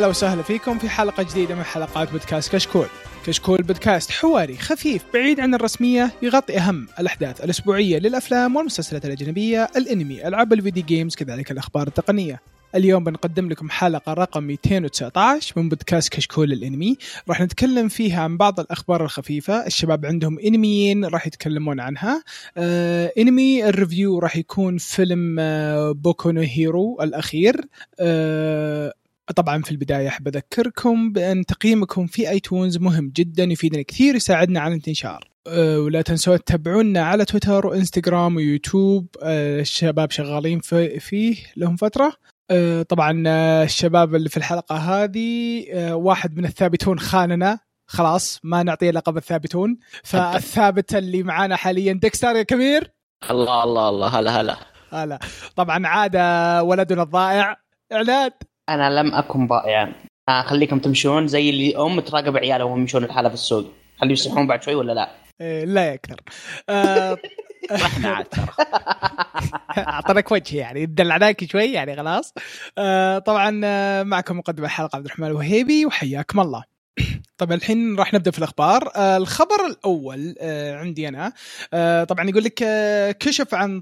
هلا وسهلا فيكم في حلقة جديدة من حلقات بودكاست كشكول. كشكول بودكاست حواري خفيف بعيد عن الرسمية يغطي أهم الأحداث الأسبوعية للأفلام والمسلسلات الأجنبية، الأنمي، ألعاب ال video games، كذلك الأخبار التقنية. اليوم بنقدم لكم حلقة رقم 219 من بودكاست كشكول الأنمي راح نتكلم فيها عن بعض الأخبار الخفيفة الشباب عندهم أنميين راح يتكلمون عنها آه أنمي ال review راح يكون فيلم آه بوكو هيرو الأخير آه طبعا في البداية أحب أذكركم بأن تقييمكم في آيتونز مهم جدا يفيدنا كثير يساعدنا على الانتشار. أه ولا تنسوا تتابعونا على تويتر وانستغرام ويوتيوب. أه الشباب شغالين في فيه لهم فترة. أه طبعا الشباب اللي في الحلقة هذه واحد من الثابتون خاننا. خلاص ما نعطيه لقب الثابتون. فالثابت اللي معانا حاليا ديكستر يا كبير. الله الله الله. هلا هلا. هلا. طبعا عاد ولدنا الضائع. اعلاد أنا لم أكن ضائعا خليكم تمشون زي اللي ام تراقب عيالها وهم يمشون الحالة في السوق. خليهم يصحون بعد شوي ولا لا؟ إيه لا يكثر. آه إحنا عاد اعطيناك وجه يعني دلعناك شوي يعني خلاص. آه طبعا معكم مقدم الحلقة عبد الرحمن الوهيبي وحياكم الله. طبعا الحين راح نبدأ في الأخبار. آه الخبر الأول آه عندي أنا. آه طبعا يقول لك آه كشف عن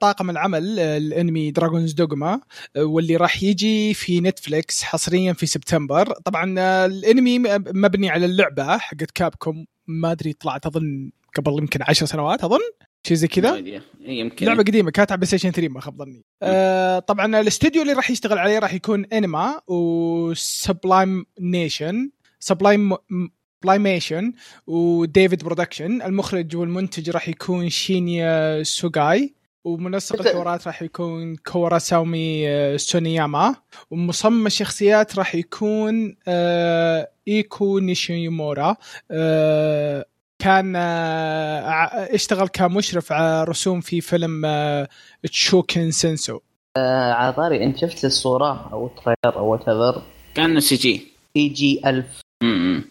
طاقم العمل آه الأنمي دراجونز دوغما آه واللي راح يجي في نتفليكس حصريا في سبتمبر. طبعا آه الأنمي مبني على اللعبة حقت كابكوم. ما أدري طلعت أظن قبل يمكن عشر سنوات أظن؟ شيء زي كذا؟ يمكن. لعبة قديمة كانت على بلاي ستيشن 3 ما خاب ظني. آه طبعا الاستوديو اللي راح يشتغل عليه راح يكون انما سبلايميشن سبلايم سبلايميشن وديفيد برودكشن المخرج والمنتج راح يكون شينيا سوغاي ومنسق الحوارات راح يكون كوراسومي سوناياما. ومصمم الشخصيات راح يكون إيكو نيشيمورا. كان اشتغل كمشرف على رسوم في فيلم تشوكن سينسو آه عطاري انت شفت الصورة أو ال trailer أو what كانه سي جي. سي جي 1000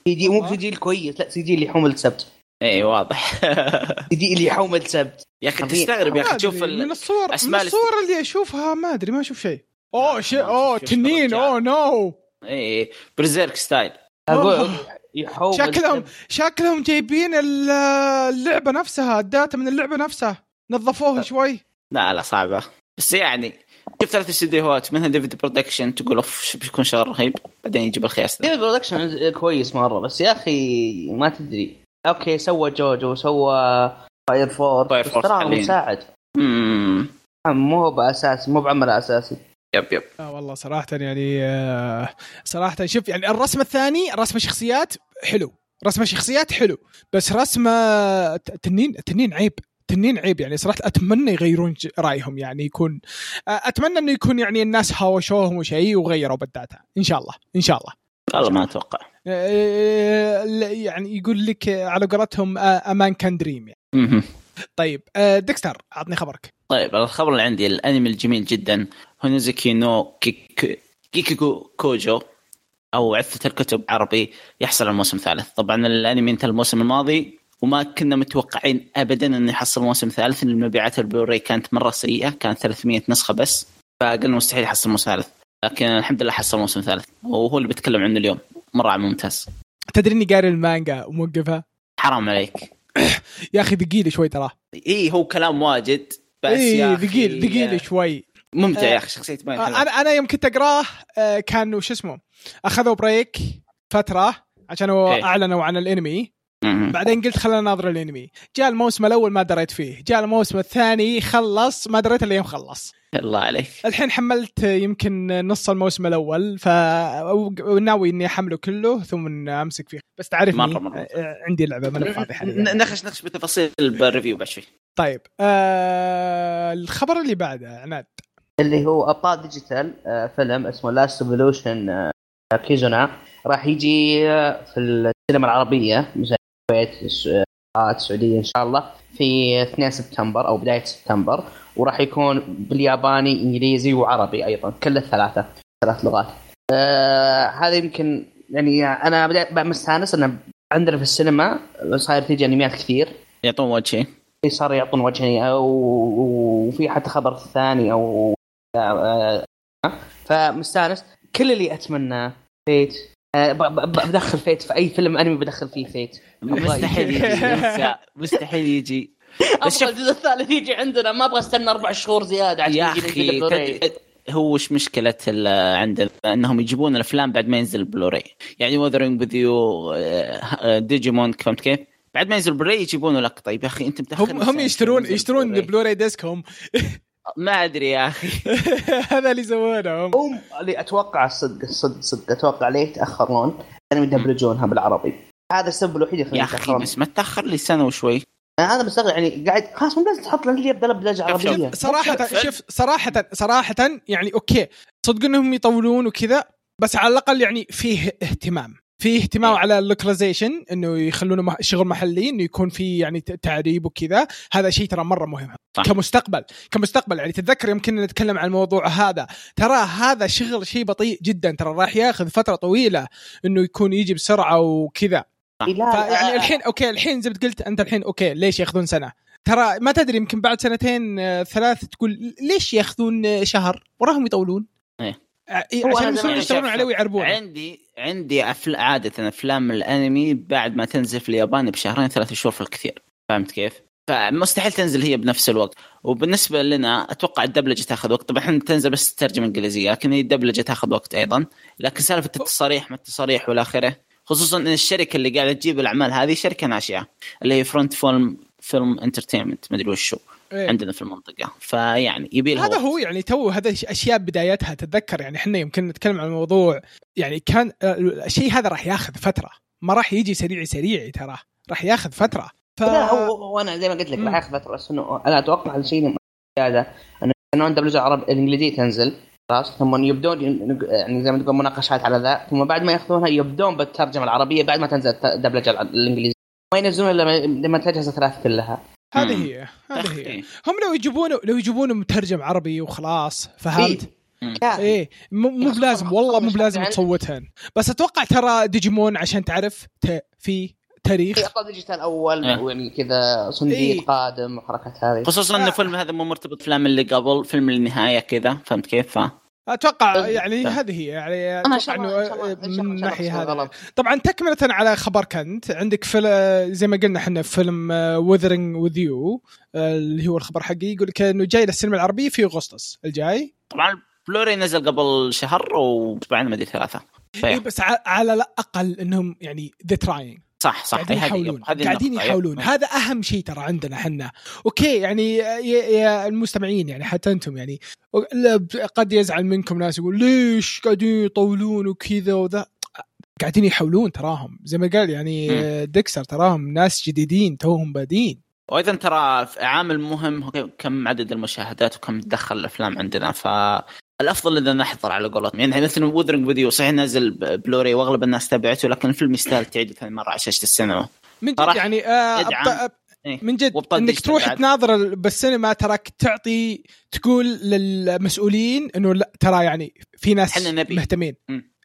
سي جي مو سي جي الكويس لا CG اللي يحوم الكبد. اي واضح. سي جي اللي يحوم السبت. يا أخي تستغرب يا أخي تشوف من الصور من الصور اللي أشوفها ما أدري ما أشوف شيء. أوه شيء أوه تنين oh no. اي برزيرك style أقول يحوم شكلهم شكلهم جايبين اللعبة نفسها ال data من اللعبة نفسها. نظفوها شوي. لا لا صعبة. بس يعني شوف ثلاث استديوهات منها David Production تقول أوف بيكون شغل رهيب؟ بعدين يجيب الخياس David Production كويس مرة بس يا أخي ما تدري. okay سوى جوجو سوى Fire Force Fire Force ترى مساعد. امم مو بأساسي مو بعمل أساسي. yep yep. آه والله صراحة يعني آه صراحة شوف يعني الرسم الثاني رسم الشخصيات حلو. رسم الشخصيات حلو بس رسم التنين التنين عيب. تنين عيب يعني صراحة أتمنى يغيرون رأيهم يعني يكون أتمنى إنه يكون يعني الناس هاوشوهم وشيء وغيروا بال data إن شاء الله إن شاء الله. والله ما أتوقع. يعني يقول لك على قولتهم a man can dream يعني. طيب ديكستر اعطني خبرك. طيب الخبر اللي عندي الأنمي الجميل جدا Honzuki no Gekokujou أو عثة الكتب عربي يحصل الموسم الثالث طبعا الأنمي انتهى الموسم الماضي وما كنا متوقعين ابدا انه يحصل موسم ثالث لأن مبيعات البلوراي كانت مرة سيئة كانت 300 نسخة بس فقلنا مستحيل يحصل موسم ثالث. لكن الحمد لله حصل موسم ثالث وهو اللي بتكلم عنه اليوم. مرة ممتاز. تدري إني قاري المانجا وموقفها؟ حرام عليك. يا أخي ثقيل شوي ترى. اي هو كلام واجد بس إيه يا ثقيل ثقيل شوي. ممتع يا أخي شخصية آه أنا أنا يوم كنت أقرأه آه كانوا شو اسمه أخذوا break فترة عشان أعلنوا عن الأنمي. بعدين قلت خلينا ناظر الانمي. جاء الموسم الأول ما دريت فيه. جاء الموسم الثاني خلص ما دريت إلا يوم خلص. الله عليك. الحين حملت يمكن نص الموسم الأول فناوي إني أحمله كله ثم أمسك فيه. بس تعرفني مرة مرة. عندي لعبة ما فاضي حاليا. نخش نخش بتفاصيل بال review بعد شوي. طيب آه الخبر اللي بعده عناد. اللي هو أبطال digital آه فيلم اسمه Last Evolution آه Kizuna. راح يجي في السينما العربية الكويت السعوديه إن شاء الله في 2 سبتمبر أو بداية سبتمبر وراح يكون بالياباني إنجليزي وعربي أيضا كل الثلاثة ثلاث لغات. آه هذا يمكن يعني أنا بدأت مستأنس انه عندنا في السينما صاير تيجي انميات كثير. يعطون وجهين صار يعطون وجهين وفي حتى خبر ثاني أو فمستأنس. كل اللي أتمناه فيت آه، ب- ب- ب- بدخل فيت. في أي فيلم أنمي بدخل فيه Fate. مستحيل يجي. مستحيل يجي. أبغى الجزء الثالث يجي عندنا. ما أبغى أستنى أربع شهور زيادة عشان يا يجي أخي بلوراي. هو وش مشكلة ال- عندنا؟ أنهم يجيبون الأفلام بعد ما ينزل البلوراي يعني Weathering With You ديجيمون فهمت كيف؟ بعد ما ينزل البلوراي يجيبونه لك طيب يا أخي أنت متأخر هم هم يشترون يشترون Blu-ray. disc هم ما أدري يا أخي. هذا اللي يسوونه هم. هم اللي أتوقع صدق صدق صدق أتوقع ليه يتأخرون؟ لأنهم يدبلجونها بالعربي. هذا السبب الوحيد اللي يا يخليهم أخي بس ما تأخر لي سنة وشوي. أنا بستغرب يعني قاعد خلاص مو لازم تحط لي دبلجه شوف- عربية. صراحة شوف- صراحة صراحة يعني okay صدق إنهم يطولون وكذا بس على الأقل يعني فيه اهتمام. فيه اهتمام إيه. على ال localization إنه يخلونه مح- شغل محلي إنه يكون في يعني تعريب وكذا هذا شيء ترى مرة مهم صح. كمستقبل كمستقبل يعني تتذكر يمكن نتكلم عن الموضوع هذا ترى هذا شغل شيء بطيء جدا ترى راح ياخذ فترة طويلة إنه يكون يجي بسرعة وكذا آه، الحين okay الحين زي ما قلت أنت الحين okay ليش ياخذون سنة؟ ترى ما تدري يمكن بعد سنتين آه، ثلاث تقول ليش ياخذون شهر؟ وراهم يطولون. إيه. آه، إيه، هو عشان أنا يصيرون زمان يشتغلون عليه ويعربونه. عندي عندي أفل... عادة أفلام الأنمي بعد ما تنزل في اليابان بشهرين ثلاث شهور في الكثير. فهمت كيف؟ فمستحيل تنزل هي بنفس الوقت. وبالنسبة لنا أتوقع الدبلجة تاخذ وقت. طبعا إحنا تنزل بس ترجمه إنجليزية لكن هي الدبلجة تاخذ وقت أيضا. لكن سالفة التصاريح ما التصاريح والى آخره خصوصا إن الشركة اللي قاعدة تجيب الأعمال هذه شركة ناشئة اللي هي Front Film Film Entertainment ما أدري وش هو. إيه. عندنا في المنطقة. فيعني يبي هذا. هو يعني تو هذا أشياء بدايتها. تتذكر يعني إحنا يمكن نتكلم عن الموضوع يعني كان آه، الشيء هذا راح ياخذ فترة. ما راح يجي سريع سريع ترى. راح ياخذ فترة. ف... لا هو هو أنا زي ما قلت لك. راح ياخذ فترة. بس إنه أنا أتوقع الشيء زيادة إنه إنه دبلجه العرب الإنجليزية تنزل خلاص ثم يبدون يعني زي ما تقول مناقشات على ذا ثم بعد ما ياخذونها يبدون بالترجمة العربية بعد ما تنزل الدبلجه الإنجليزية. ما ينزلون إلا لما- لما تجهز الثلاث كلها. هذه. هي هذه هي إيه. هم لو يجيبونه لو يجيبونه مترجم عربي وخلاص فهمت؟ كافي. إيه مو بلازم والله مو بلازم يعني- تصوتهن بس أتوقع ترى ديجيمون عشان تعرف ت... في تاريخ في اعطى ديجيتال أول إيه. ويعني كذا صنديق إيه. قادم وحركات هذه خصوصا إن آه. الفيلم هذا مو مرتبط بالأفلام اللي قبل فيلم النهايه كذا فهمت كيف؟ ف... أتوقع يعني ف- هذه هي يعني أتوقع شاء إنه من الناحيه هذه. طبعا تكملة على خبر كنت عندك فيلم زي ما قلنا إحنا فيلم وذرنج وذ يو اللي هو الخبر حقي. يقول لك إنه جاي للسينما العربية في أغسطس الجاي. طبعا بلوري نزل قبل شهر وأسبوعين ما أدري ثلاثة. إيه. بس ع- على الأقل إنهم يعني they're trying صح صح قاعدين يحاولون قاعدين. يحاولون. هذا أهم شيء ترى عندنا إحنا okay يعني يا, يا المستمعين يعني حتى أنتم يعني قد يزعل منكم ناس يقول ليش قاعدين يطولون وكذا وذا قاعدين يحاولون تراهم زي ما قال يعني. ديكسر تراهم ناس جديدين توهم بادين وأيضا ترى عامل مهم هو كم عدد المشاهدات وكم تدخل الأفلام عندنا فالافضل إذا نحضر على قولتهم يعني مثلا وذرنج فيديو صحيح نزل بلوري وأغلب الناس تابعته لكن الفيلم يستاهل تعيده ثاني مرة على شاشة السينما من جد يعني آه. أبط- إيه. من جد إنك تروح بعد. تناظر بالسينما تراك تعطي تقول للمسؤولين إنه لا ترى يعني في ناس نبي. مهتمين.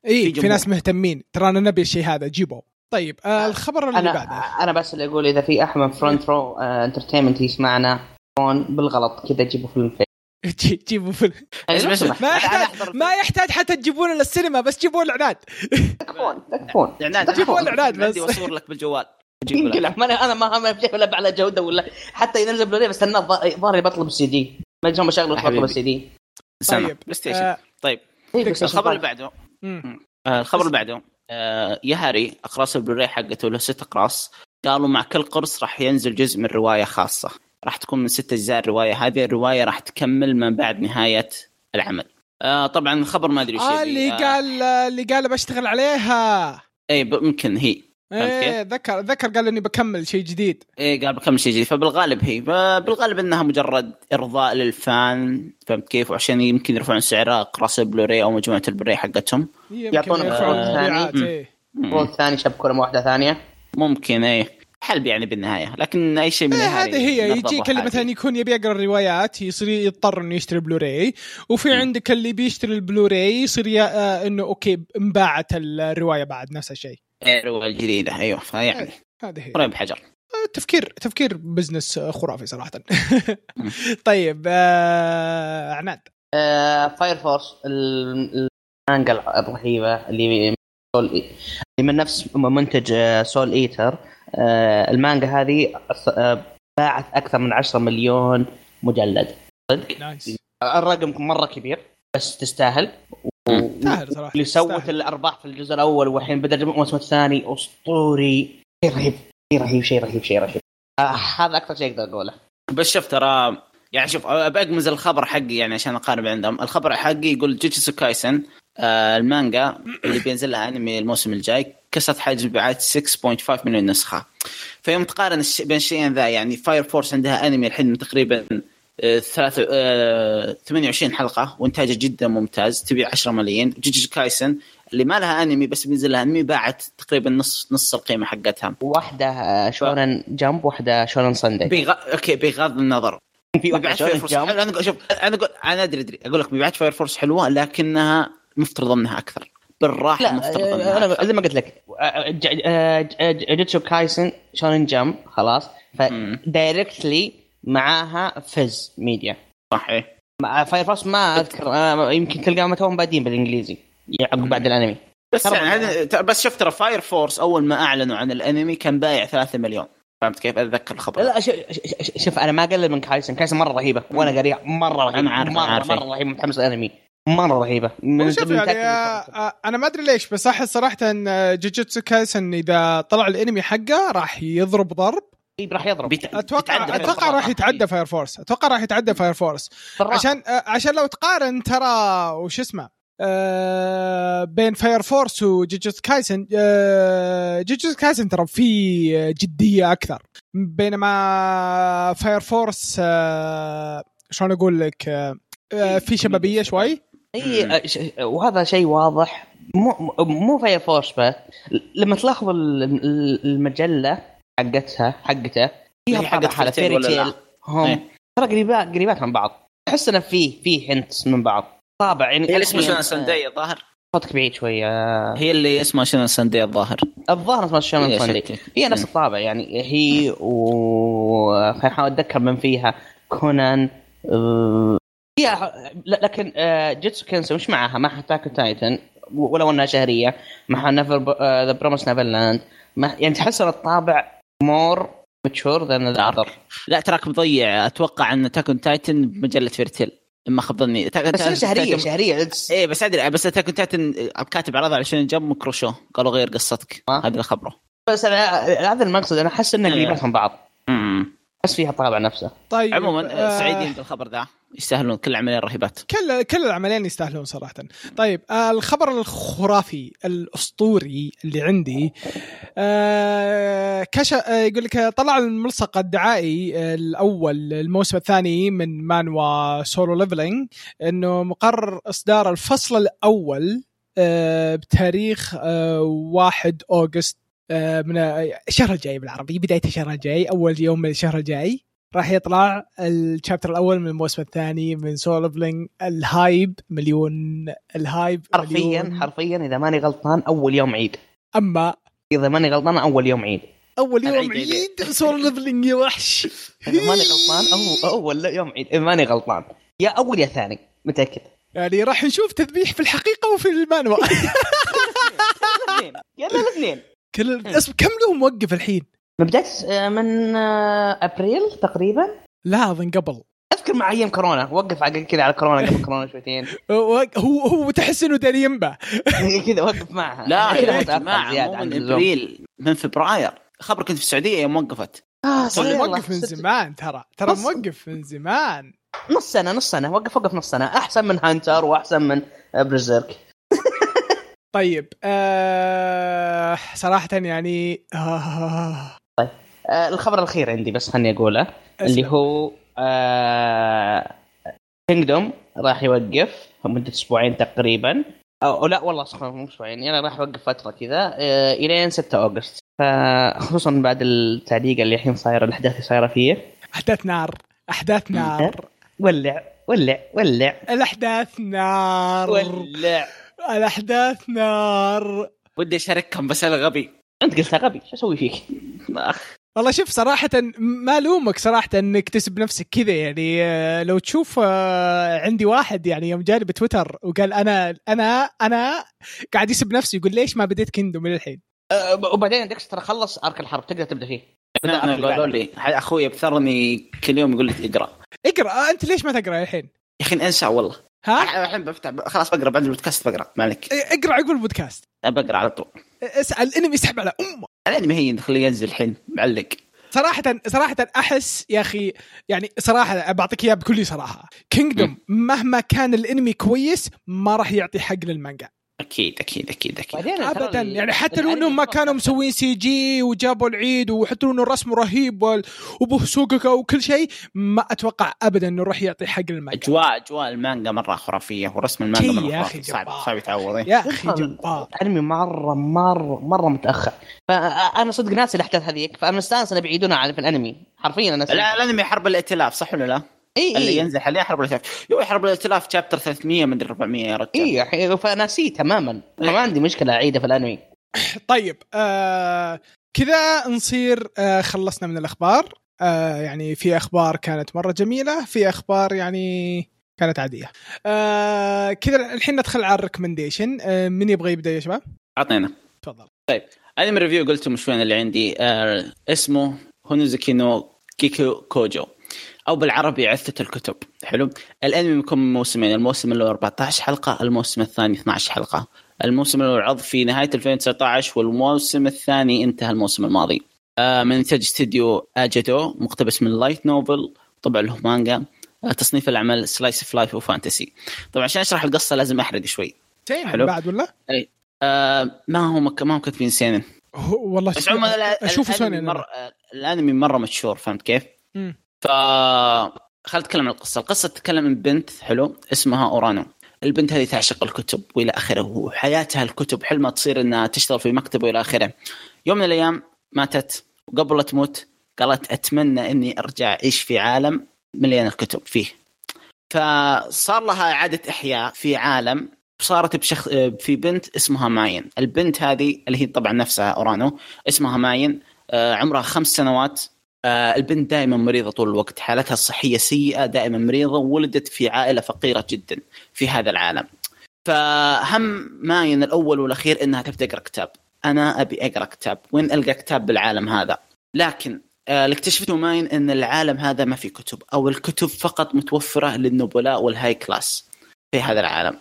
اي في في. ناس مهتمين ترانا نبي الشيء هذا جيبوا طيب آه الخبر اللي أنا بعده أنا بس اللي أقول إذا في أحد من Front Row Entertainment يسمعنا بالغلط كذا جيبوا فيلم جيبوا فيلم. اسمع ما يحتاج ما يحتاج حتى تجيبونه للسينما بس جيبوا الاعلان تكفون تكفون. الاعلان جيبوا الإعلان بس. عندي واصور لك بالجوال. ما أنا أنا ما ما في ولا على جودة ولا حتى ينزل بلوري بس أنا ظهري بطلب السي دي. ما يجون مشاغل بطلب حبيبي. السي دي. طيب PlayStation. آه طيب. إيه، الخبر اللي بعده. آه، الخبر اللي بعده. آه، يا هاري أقراص البلوراي حقته له ست أقراص. قالوا مع كل قرص راح ينزل جزء من رواية خاصة. راح تكون من ست أجزاء الرواية. هذه الرواية راح تكمل من بعد نهاية العمل. آه طبعا الخبر ما أدري آه. اللي آه، قال اللي قال بشتغل عليها. اي يمكن هي. فهمت إيه ذكر ذكر قال إني بكمل شيء جديد. إيه قال بكمل شيء جديد. فبالغالب هي بالغالب إنها مجرد إرضاء لل fan. فهمت كيف؟ وعشان يمكن يرفعون سعر اقراص البلوراي أو مجموعة البلوراي حقتهم. يرفعون آه، مم. المفروض ثاني شبكه واحدة ثانية. ممكن إيه. حلب يعني بالنهاية لكن أي شيء من إيه هاري هذه هي يجيك اللي. مثلا يكون يبي يقرأ الروايات يصير يضطر إنه يشتري بلوراي وفي مم. عندك اللي بيشتري البلوراي يصير آه إنه okay انباعت الرواية بعد نفس الشيء إيه، الروايه الجديده أيوه فيعني إيه. هذه هي قريب حجر آه، تفكير تفكير business آه، خرافي صراحة. طيب آه عناد آه Fire Force ال- المانجا الرهيبة اللي من سول اللي من نفس منتج آه، Soul Eater آه، المانجا هذه آه، باعت أكثر من 10 مليون مجلد. صدق؟ nice الرقم مرة كبير بس تستاهل. تستاهل صراحة. اللي سوت. الأرباح في الجزء الأول والحين بدأ الموسم الثاني أسطوري. شيء رهيب شيء رهيب شيء رهيب شيء رهيب. آه هذا أكثر شيء أقدر أقوله. بس شوف ترى يعني شوف ابى أقمز الخبر حقي يعني عشان أقارب عندهم. الخبر حقي يقول جوجيتسو كايسن آه المانجا اللي بينزل لها أنمي الموسم الجاي. كسرت حاجز مبيعات 6.5 مليون نسخة. فيوم تقارن بين الشيئين ذا يعني Fire Force عندها أنمي الحين تقريبا آه، ثلاثة آه، 28 حلقة وإنتاجه جدا ممتاز تبيع 10 ملايين. جوجيتسو كايسن اللي ما لها أنمي بس بينزل لها أنمي باعت تقريبا نص نص القيمة حقتها. واحدة Shonen Jump واحدة Shonen Sunday بغ... okay بغض النظر. في واحدة Shonen Jump. أنا شوف أنا أقول أنا أدري أدري. أقول لك مبيعات Fire Force حلوة لكنها مفترض أنها أكثر. بالراحة لا أنا. زي ما قلت لك ج- ج- آه، جوجيتسو كايسن Shonen Jump خلاص. ف directly معاها Viz Media. صحيح. مع Fire Force ما أذكر يمكن تلقاهم توهم بادين بالإنجليزي يعقب بعد الأنمي. بس يعني بس شفت ترى Fire Force أول ما أعلنوا عن الأنمي كان بايع 3 مليون. فهمت كيف؟ أتذكر الخبر. لا شوف شوف أنا ما أقلل من كايسن. كايسن مرة رهيبة وأنا قاريها مرة رهيبه أنا عارف، مره عارف. رهيبه متحمس الانمي مرة رهيبة. من شوف من يعني آه، آه، أنا ما أدري ليش بس أحس صراحة إن جوجوتسو كايسن إذا طلع الأنمي حقه راح يضرب ضرب. إيه، راح يضرب. بيت- أتوقع أتوقع راح يتعدى Fire Force أتوقع راح يتعدى Fire Force. عشان آه، عشان لو تقارن ترى وش اسمه آه، بين Fire Force وجوجوتسو كايسن آه، جوجوتسو كايسن ترى في جدية أكثر. بينما Fire Force آه، شلون أقول لك في شبابية شوي. إي آه، وهذا شيء واضح. مو مو Fire Force لما تلاحظ ال- ال- المجلة حقتها حقته فيها طابع على Fairy Tail؟ هم. إيه. ترى قريبات قريبات من بعض. تحس انه فيه فيه hint من بعض. طابع يعني هي اسمها شنو؟ Sunday الظاهر؟ صوتك بعيد شوية هي اللي اسمها شنو؟ Sunday الظاهر. الظاهر اسمها هي Sunday شكل. هي نفس. الطابع يعني هي و خليني احاول أتذكر من فيها. كونان آه، هي لكن آه، جيتسو كنسو مش معها مع اتاك تايتن ولو انها شهرية مع نيفر ذا بروميس نيفر لاند يعني تحس إن الطابع مور ماتشور ذان الاذر لا تراك مضيع. أتوقع إن تاكون تايتن بمجلة فيرتيل ما خاب ظني. بس شهرية شهرية إيه بس أدري بس تاكون تايتن كاتب عرض على شنو جنب مكروشو قالوا غير قصتك. آه. هذا اللي خبره. بس هذا المقصد أنا أحس انه إيه. قريبات من بعض. أمم. احس فيها الطابع نفسه. طيب عموما آه، سعيدين بالخبر ذا. يستاهلون كل عمليه رهيبات كل كل العملين يستاهلون صراحة. طيب آه الخبر الخرافي الأسطوري اللي عندي آه كش آه يقول لك طلع الملصق الدعائي آه، الأول الموسم الثاني من مانهوا Solo Leveling إنه مقرر إصدار الفصل الأول آه بتاريخ آه 1 August آه من آه، الشهر الجاي بالعربي بداية الشهر الجاي أول يوم من الشهر الجاي راح يطلع ال chapter الأول من الموسم الثاني من Solo Leveling ال hype مليون ال hype حرفيا مليون. حرفيا إذا ماني غلطان أول يوم عيد. أما إذا ماني غلطان أول يوم عيد. أول يوم عيد. Solo Leveling يا وحش. إذا ماني غلطان أو أول يوم عيد. إذا ماني غلطان. يا أول يا ثاني. متأكد؟ يعني راح نشوف تذبيح في الحقيقة وفي المانهوا يلا الاثنين. كل اسم كم له موقف الحين؟ من بدايه آه، من آه، أبريل تقريبا. لا اظن قبل. أذكر مع أيام كورونا. وقف على كذا على كورونا قبل كورونا شويتين هو هو تحس إنه داري ينبه كذا وقف معها. لا كذا مو عن من. أبريل من فبراير. خبر كنت في السعودية يوم وقفت. آه. موقف من ست- زمان ترى. ترى موقف من زمان. نص سنة نص سنة. وقف وقف نص سنة. أحسن من هانتر وأحسن من آه، برزيرك طيب آه صراحة يعني آه. آه الخبر الأخير عندي بس خلني أقوله اللي أسلم. هو آه كينجدوم راح يوقف مدة أسبوعين تقريبا. أو أو لا والله صح مو أسبوعين يعني راح يوقف فترة كذا آه الين 6 أوغست. فخصوصا بعد التعليق اللي الحين صايره الأحداث اللي صايرة فيه. أحداث نار أحداث نار. ولع ولع ولع. الأحداث نار. ولع. الأحداث نار. ودي أشارككم بس أنا غبي. أنت قلتها غبي شو أسوي فيك؟ أخ. والله شوف صراحة ما لومك صراحة إنك تسب نفسك كذا يعني آه، لو تشوف آه، عندي واحد يعني يوم جاني بتويتر وقال أنا أنا أنا قاعد يسب نفسه يقول ليش ما بديت Kingdom من الحين؟ أه، وبعدين ديكستر خلص arc الحرب تقدر تبدأ فيه. بدأ أنا قالوا. لي. أخوي ابثرني كل يوم يقول لي اقرأ. اقرأ آه، أنت ليش ما تقرأ الحين؟ يا أخي أنسى والله. ها؟ الحين بفتح خلاص بقرأ بعد البودكاست بقرأ. مالك. اقرأ عقب البودكاست بقرأ على طول. أصلا الأنمي يسحب على أمه. الأنمي هي خليه ينزل الحين معلق. صراحة صراحة أحس يا أخي يعني صراحة بعطيك إياها بكل صراحة. Kingdom مهما كان الأنمي كويس ما راح يعطي حق للمانجا. أكيد أكيد أكيد أكيد. ابدا يعني حتى لو إنهم ما كانوا مسوين CG وجابوا العيد وحتى لو إنه الرسم رهيب وال- وبه سوقك وكل شيء ما أتوقع ابدا إنه راح يعطي حق للمانجا أجواء أجواء المانجا مرة خرافية ورسم المانجا مرة يا أخي خرافي. صعب. صعب يتعوض. إيه. يا أخي جبار. الانمي مرة مرة مرة متأخر. فأنا صدق ناسي الأحداث هذيك فأنا مستأنس انه بيعيدونها على في الأنمي. حرفيا أنا لا الأنمي حرب الائتلاف صح ولا لا؟ إي اللي اي ينزل حاليا حرب الائتلاف يو حرب الائتلاف chapter 300 مدري 400 يا رجال. إي فناسيه تماما. فما عندي مشكلة أعيده في الأنمي. طيب آه كذا نصير آه خلصنا من الأخبار. آه يعني في أخبار كانت مرة جميلة في أخبار يعني كانت عادية. آه كذا الحين ندخل على ال recommendation. آه من يبغى يبدأ يا شباب؟ أعطينا. تفضل. anime review قلتم شوين اللي عندي آه اسمه Honzuki no Gekokujou. أو بالعربي عثة الكتب. حلو؟ الانمي بيكون من موسمين الموسم الأول 14 حلقة الموسم الثاني 12 حلقة. الموسم الأول عرض في نهاية 2019 والموسم الثاني انتهى الموسم الماضي. آه من انتاج استديو Ajia-do مقتبس من light novel طبعا له مانجا. آه تصنيف الاعمال slice of life و fantasy طبعا عشان أشرح القصة لازم أحرق شوي. حلو. بعد ولا؟ آه ما هم ما هم كاتبين seinen. هو والله بس عموما اشوفه الأنمي مرة مشهور فهمت كيف؟ مم. ف خل أتكلم عن القصة، القصة تتكلم عن بنت حلو اسمها أورانو. البنت هذه تعشق الكتب وإلى آخره وحياتها الكتب حلمها تصير إنها تشتغل في مكتب وإلى آخره. يوم من الأيام ماتت وقبل لا تموت قالت أتمنى إني أرجع أعيش في عالم مليان الكتب فيه. فصار لها اعاده أحياء في عالم صارت بشخص في بنت اسمها ماين. البنت هذه اللي هي طبعا نفسها أورانو اسمها ماين آه، عمرها خمس سنوات البنت دائما مريضة طول الوقت حالتها الصحية سيئة دائما مريضة وولدت في عائلة فقيرة جدا في هذا العالم. فهم ماين الأول والأخير إنها تبي تقرأ كتاب. أنا أبي أقرأ كتاب. وين ألقى كتاب بالعالم هذا؟ لكن آه، اللي اكتشفته ماين إن العالم هذا ما في كتب أو الكتب فقط متوفرة للنبلاء وال high class في هذا العالم.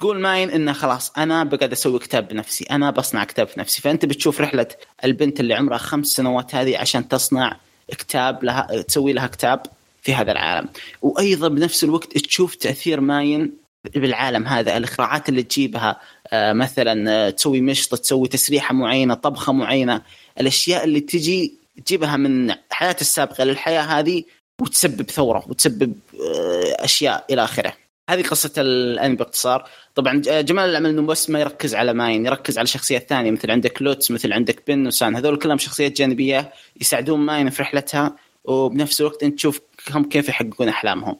فتقول ماين إنه خلاص أنا بقعد أسوي كتاب بنفسي أنا بصنع كتاب بنفسي. فأنت بتشوف رحلة البنت اللي عمرها خمس سنوات هذه عشان تصنع كتاب لها تسوي لها كتاب في هذا العالم. وأيضا بنفس الوقت تشوف تأثير ماين بالعالم هذا الاختراعات اللي تجيبها آه، مثلا آه، تسوي مشط تسوي تسريحة معينة طبخة معينة. الأشياء اللي تجي تجيبها من حياتها السابقة للحياة هذه وتسبب ثورة وتسبب آه، أشياء إلى آخره. هذه قصة الأنمي باختصار، طبعا ج- جمال العمل إنه بس ما يركز على ماين، يركز على شخصيات ثانية مثل عندك لوتس، مثل عندك بينو سان، هذول كلهم شخصيات جانبية يساعدون ماين في رحلتها وبنفس الوقت أنت تشوف هم كيف يحققون أحلامهم.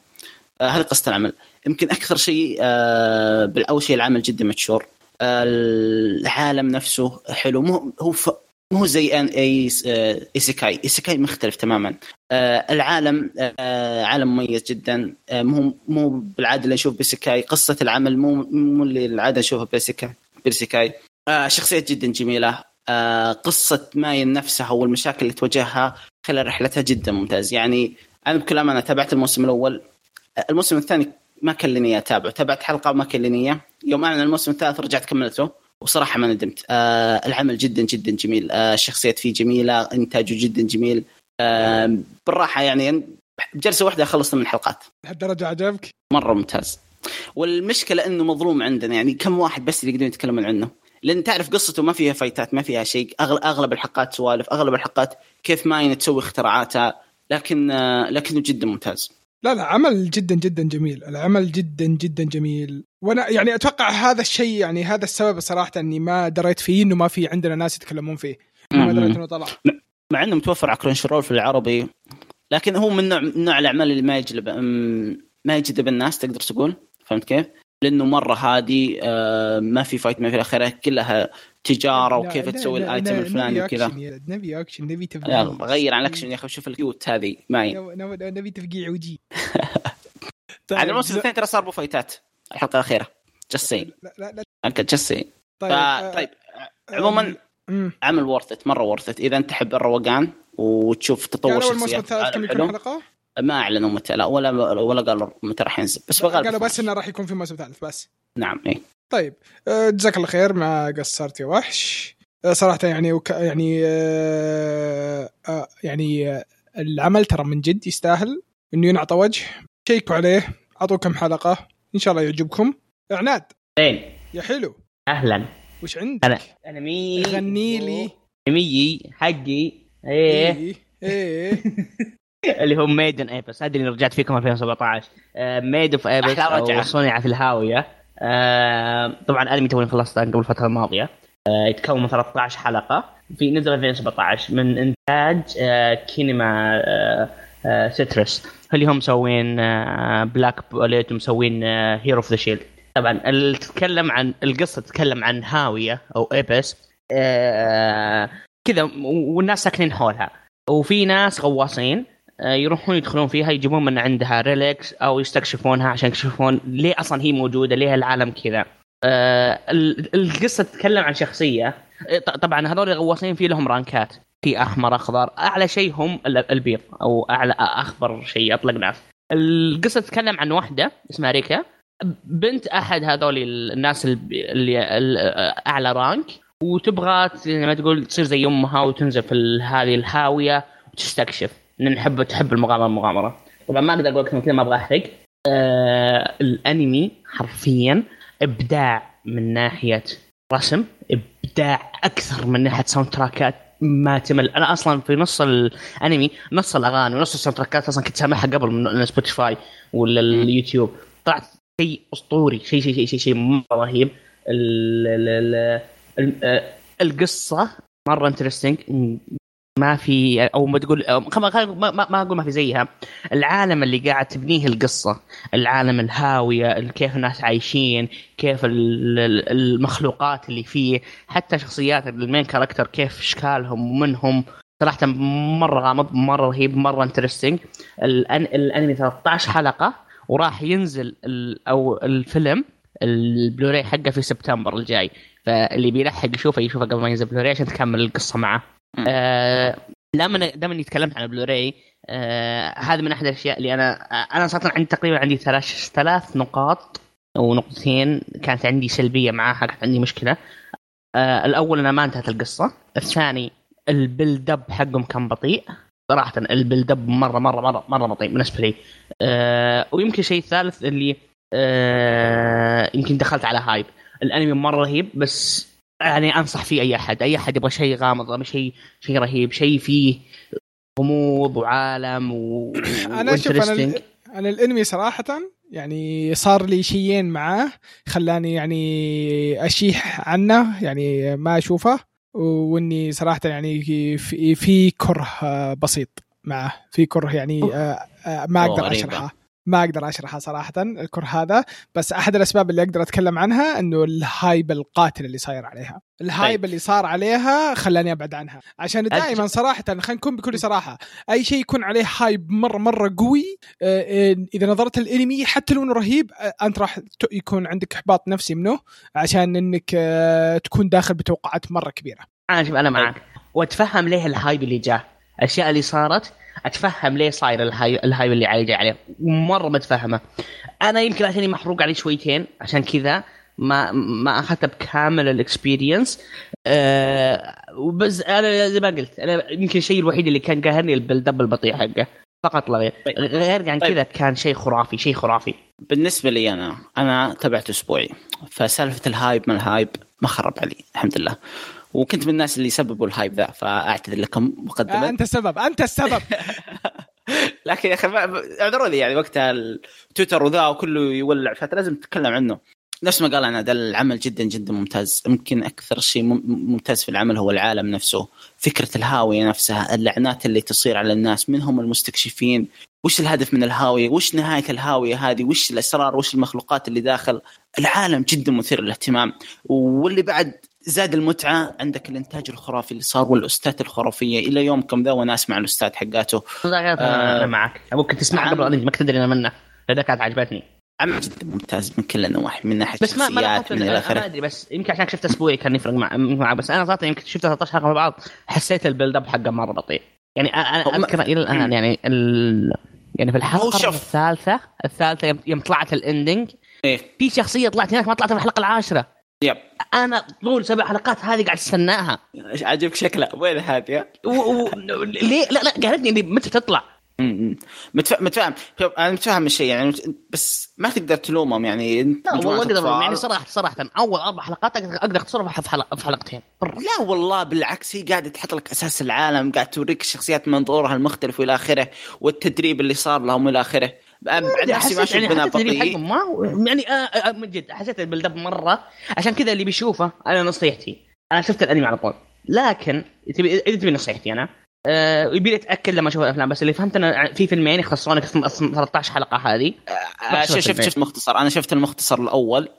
آه هذه قصة العمل. يمكن أكثر شيء آه بال- أول شيء العمل جدا mature. آه العالم نفسه حلو مو هو مو زي any آه، isekai، isekai مختلف تماما. آه العالم آه عالم مميز جدا. مو مو بالعادة اللي نشوف ب isekai قصة العمل مو مو اللي العادة نشوفها ب isekai ب isekai شخصيات جدا جميلة. قصة ماين نفسها والمشاكل اللي تواجهها خلال رحلتها جدا ممتاز. يعني أنا بكل أمانة تابعت الموسم الأول. الموسم الثاني ما كان لي نية أتابعه. تابعت حلقة وما كان لي نية. يوم أعلن الموسم الثالث رجعت كملته. وصراحة ما ندمت. آه العمل جدا جدا جميل. آه الشخصيات فيه جميلة إنتاجه جدا جميل. آه بالراحة يعني بجلسه واحدة خلصت من الحلقات. لهالدرجه عجبك؟ مرة ممتاز. والمشكلة إنه مظلوم عندنا. يعني كم واحد بس اللي يقدرون يتكلمون عنه؟ لأن تعرف قصته ما فيها فايتات ما فيها شيء. أغلب الحلقات سوالف أغلب الحلقات كيف ماين تسوي اختراعاتها لكن آه لكنه جدا ممتاز. لا لا عمل جدا جدا جميل. العمل جدا جدا جميل. وأنا يعني أتوقع هذا الشيء يعني هذا السبب صراحة إني ما دريت فيه إنه ما في عندنا ناس يتكلمون فيه. ما دريت إنه طلع. مع إنه متوفر على Crunchyroll في العربي لكن هو من نوع من نوع الأعمال اللي ما يجلب ما يجذب الناس تقدر تقول؟ فهمت كيف؟ لأنه مرة هادي آه ما في fight ما في إلى آخره كلها تجارة وكيف لا، تسوي لا، ال item لا، الفلاني وكذا. نبي اكشن نبي تفقيع. غير عن الاكشن يا أخي شوف ال cute هذه معي. نبي- تفقيع وجي. على الموسم الثاني ترى صار بو فايتات الحلقة الأخيرة. just scene لا لا لا. اكد just scene طيب آه، طيب. عموما. عمل ورثت مرة ورثت إذا أنت تحب الروقان وتشوف تطور قالوا الموسم شخصيات الثالث كم يكون حلقة؟ ما أعلنوا متى لا ولا ولا قالوا متى راح ينزل بس قالوا بغالب بس إنه راح يكون في موسم ثالث بس. نعم اي طيب آه، جزاك الله خير ما قصرت يا وحش. آه، صراحة يعني وك... يعني آه، آه، يعني العمل ترى من جد يستاهل إنه ينعطى وجه. شيكوا عليه اعطوه كم حلقة إن شاء الله يعجبكم. عناد. زين. يا حلو. أهلا. وش عندك؟ أنا. أنا مي. غني لي. ميي حقي. إيه. إيه إيه. اللي هو Made in Abyss أدري إني رجعت فيكم 2017 Made in Abyss. أو صنع في الهاوية. آه، طبعا أنمي توني خلصته قبل الفترة الماضية. آه، يتكون من 13 حلقة. في نزل 2017 من إنتاج آه، Kinema Citrus اللي هم مسوين Black Bullet ومسوين Hero of the Shield طبعا اللي تتكلم عن القصة تتكلم عن هاوية أو abyss كذا والناس ساكنين حولها. وفي ناس غواصين. يروحون يدخلون فيها يجيبون من عندها relics أو يستكشفونها عشان يكشفون ليه أصلا هي موجودة ليه العالم كذا. آه، ال- القصة تتكلم عن شخصية. آه، ط- طبعا هذول الغواصين في لهم رانكات. في أحمر أخضر. أعلى شيء هم ال- البيض أو أعلى أخضر شيء أطلق ناس القصة تتكلم عن واحدة اسمها ريكا. بنت أحد هذول الناس اللي ال- أعلى رانك. وتبغى زي ما تقول تصير زي أمها وتنزل في هذه الهاوية وتستكشف. إن نحب تحب المغامرة المغامرة. طبعا ما أقدر أقول لكم كذا ما أبغى أحرق. آه الأنمي حرفيا إبداع من ناحية رسم إبداع أكثر من ناحية soundtrack ات ما تمل. أنا أصلا في نص الأنمي نص الأغاني ونص ال soundtrack ات أصلا كنت سامعها قبل من سبوتيفاي ولا اليوتيوب طلعت شيء أسطوري شيء شيء شيء شيء, شيء مرة رهيب. آه، القصة مرة interesting ما في أو ما تقول ما, ما, ما أقول ما في زيها العالم اللي قاعد تبنيه القصة العالم الهاوية كيف الناس عايشين كيف ال- ال- المخلوقات اللي فيه حتى شخصيات ال main character كيف أشكالهم ومنهم صراحة مرة غامض مرة رهيب مرة interesting. الأنمي 13 حلقة وراح ينزل. أو الفيلم البلوراي حقه في سبتمبر الجاي فاللي بيلحق يشوفه يشوفه قبل ما ينزل بلوراي عشان تكمل القصة معه. آه لما دام اني تكلمت عن البلوراي آه هذا من أحد الأشياء اللي أنا أنا صراحة عندي تقريبا عندي ثلاث ثلاث نقاط أو نقطتين كانت عندي سلبية معاها كانت عندي مشكلة. آه الأول انها ما انتهت القصة. الثاني ال build up حقهم كان بطيء. صراحة ال build up مره مره مره مرة بطيء بالنسبة لي. آه ويمكن شيء ثالث اللي آه يمكن دخلت على hype الأنمي مرة رهيب بس يعني أنصح فيه أي أحد. أي أحد يبغى شيء غامض شيء شيء رهيب. شيء فيه غموض وعالم و أنا شوف أنا أنا الأنمي صراحة يعني صار لي شيئين معاه خلاني يعني أشيح عنه يعني ما أشوفه وإني صراحة يعني في, في كره بسيط معه. في كره يعني آه، آه، ما أقدر. أشرحه. ما أقدر أشرحها صراحة الكره هذا. بس أحد الأسباب اللي أقدر أتكلم عنها إنه ال hype القاتل اللي صاير عليها. ال hype طيب. اللي صار عليها خلاني أبعد عنها. عشان دائما صراحة خلينا نكون بكل صراحة أي شيء يكون عليه hype مرة مرة قوي آه، آه، إذا نظرت الانمي حتى لو إنه رهيب آه، أنت راح يكون عندك إحباط نفسي منه عشان إنك تكون داخل بتوقعات مرة كبيرة. أنا أنا معك وأتفهم ليه ال hype اللي جاه. الأشياء اللي صارت أتفهم ليه صاير ال hy- ال hype اللي علي جاي عليه. مرة متفهمه أنا يمكن عشاني محروق علي شويتين عشان كذا ما ما اخذت بكامل ال experience أه وبس أنا زي ما قلت أنا يمكن الشيء الوحيد اللي كان قاهرني ال build up البطيء حقه. فقط لا غير. طيب. غير عن طيب. كذا كان شيء خرافي شيء خرافي. بالنسبة لي أنا أنا تابعت أسبوعي. فسالفة ال hype من ال hype ما خرب علي الحمد لله. وكنت من الناس اللي سببوا ال hype ذا فأعتذر لكم آه، مقدما أنت السبب أنت السبب. لكن يا أخي اعذروا لي يعني وقتها التويتر وذا وكله يولع فلازم تتكلم عنه. نفس ما قال أنا ده العمل جدا جدا ممتاز. يمكن أكثر شيء مم- ممتاز في العمل هو العالم نفسه. فكرة الهاوية نفسها اللعنات اللي تصير على الناس من هم المستكشفين؟ وش الهدف من الهاوية؟ وش نهاية الهاوية هذه؟ وش الأسرار؟ وش المخلوقات اللي داخل؟ العالم جدا مثير للاهتمام. واللي بعد زاد المتعة عندك الإنتاج الخرافي اللي صار والأستاذ الخرافية إلى يومكم ذا وأنا أسمع الأستاذ حقاته. أنا آه. معك. ممكن تسمعها نعم. قبل ما تدري أنا منه. هذا كانت عجبتني. عمل جدا ممتاز من كل النواحي من ناحية بس ما ما شخصيات من إلى ما أدري بس يمكن عشان شفت أسبوعي كان يفرق مع معه بس أنا صراحة يمكن شفت 13 حلقه مع بعض حسيت البيلد اب حقه مرة بطيء. يعني أنا أذكر إلى الآن يعني ال... يعني في الحلقة. الثالثة الثالثة يوم- طلعت الاندنج إيه. في شخصية طلعت هناك ما طلعت في الحلقة العاشرة. يب. أنا طول سبع حلقات هذه قاعد أستناها. عجبك شكلها؟ وين هذه؟ و... و... ليه؟ لا لا قالتني إني متى تطلع. متف- متفاهم. شوف أنا متفاهم الشيء يعني بس ما تقدر تلومهم يعني انت لا والله أقدر. يعني صراحة صراحة أول أربع حلقات أقدر أختصرها في حلقه في حلقتين. لا والله بالعكس هي قاعدة تحط لك أساس العالم قاعد توريك الشخصيات من منظورها المختلف وإلى آخره والتدريب اللي صار لهم وإلى آخره. بعد نفسي ما أشوف يعني بناء بطيء. ما هو يعني آه آه من جد حسيت ال build up مرة. عشان كذا اللي بيشوفه أنا نصيحتي. أنا شفت الأنمي على طول. لكن تبي إذا تبي نصيحتي أنا آه يبي أتأكد لما أشوف الأفلام. بس اللي فهمت أنا في فيلمين يخلصون لك 13 حلقة هذه. آه، شوف شفت شفت مختصر أنا شفت المختصر الأول.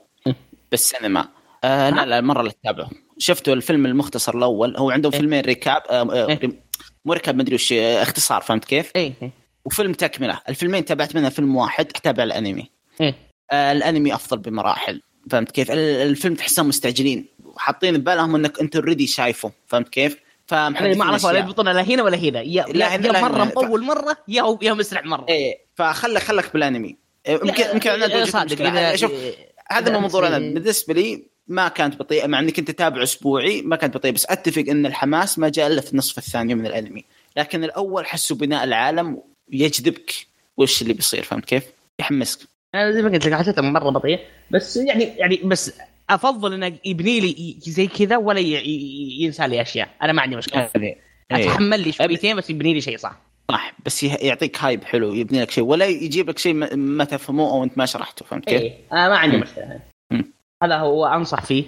بالسينما. آه لا لا المره اللي تتابعه. شفته الفيلم المختصر الأول. هو عندهم إيه. فيلمين recap آه آه إيه. مو recap مدري وش آه، اختصار فهمت كيف؟ اي اي وفيلم تكملة الفيلمين تابعت منها فيلم واحد اتابع الأنمي إيه. آه الأنمي أفضل بمراحل فهمت كيف؟ ال- الفيلم تحسهم مستعجلين وحاطين ببالهم إنك أنت اوريدي شايفه فهمت كيف؟ أنا ما فمحدثين اعرف ولا أشياء. يضبطون لا هنا ولا هنا يا, لا يا, لا مرة. مطول مرة يا يا مسرع مرة إيه فخلك خلك بالأنمي إيه، يمكن يمكن لا، صادق. اذا شوف هذا إذا مو منظور أنا أنت- بالنسبة لي ما كانت بطيئة مع إنك أنت تتابع أسبوعي ما كانت بطيئة بس أتفق إن الحماس ما جاء إلا في النصف الثاني من الأنمي لكن الأول حسوا بناء العالم يجذبك وش اللي بيصير فهمت كيف؟ يحمسك أنا زي ما قلت لك حسيته مرة بطيء بس يعني يعني بس أفضل انه يبني لي زي كذا ولا ينسى لي أشياء أنا ما عندي مشكلة. أتحمل لي شويتين بس يبني لي شيء صح صح بس يعطيك hype حلو يبني لك شيء ولا يجيب لك شيء ما- تفهموه أو أنت ما شرحته فهمت كيف؟ إيه أنا ما عندي. مشكلة. هذا هو أنصح فيه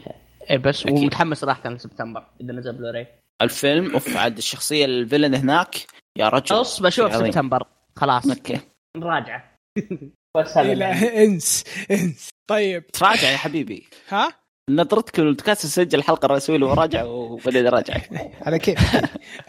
إيه بس أكيد. ومتحمس صراحة لسبتمبر إذا نزل بلوراي الفيلم oof عاد الشخصية ال villain هناك يا رجل خلاص بشوف. سبتمبر. خلاص. أوكي. نراجعه بس لا إنس إنس. طيب. تراجع يا حبيبي. ها؟ نظرتك البودكاست تسجل الحلقة الرسميه وراجع وبعدين راجع. على كيف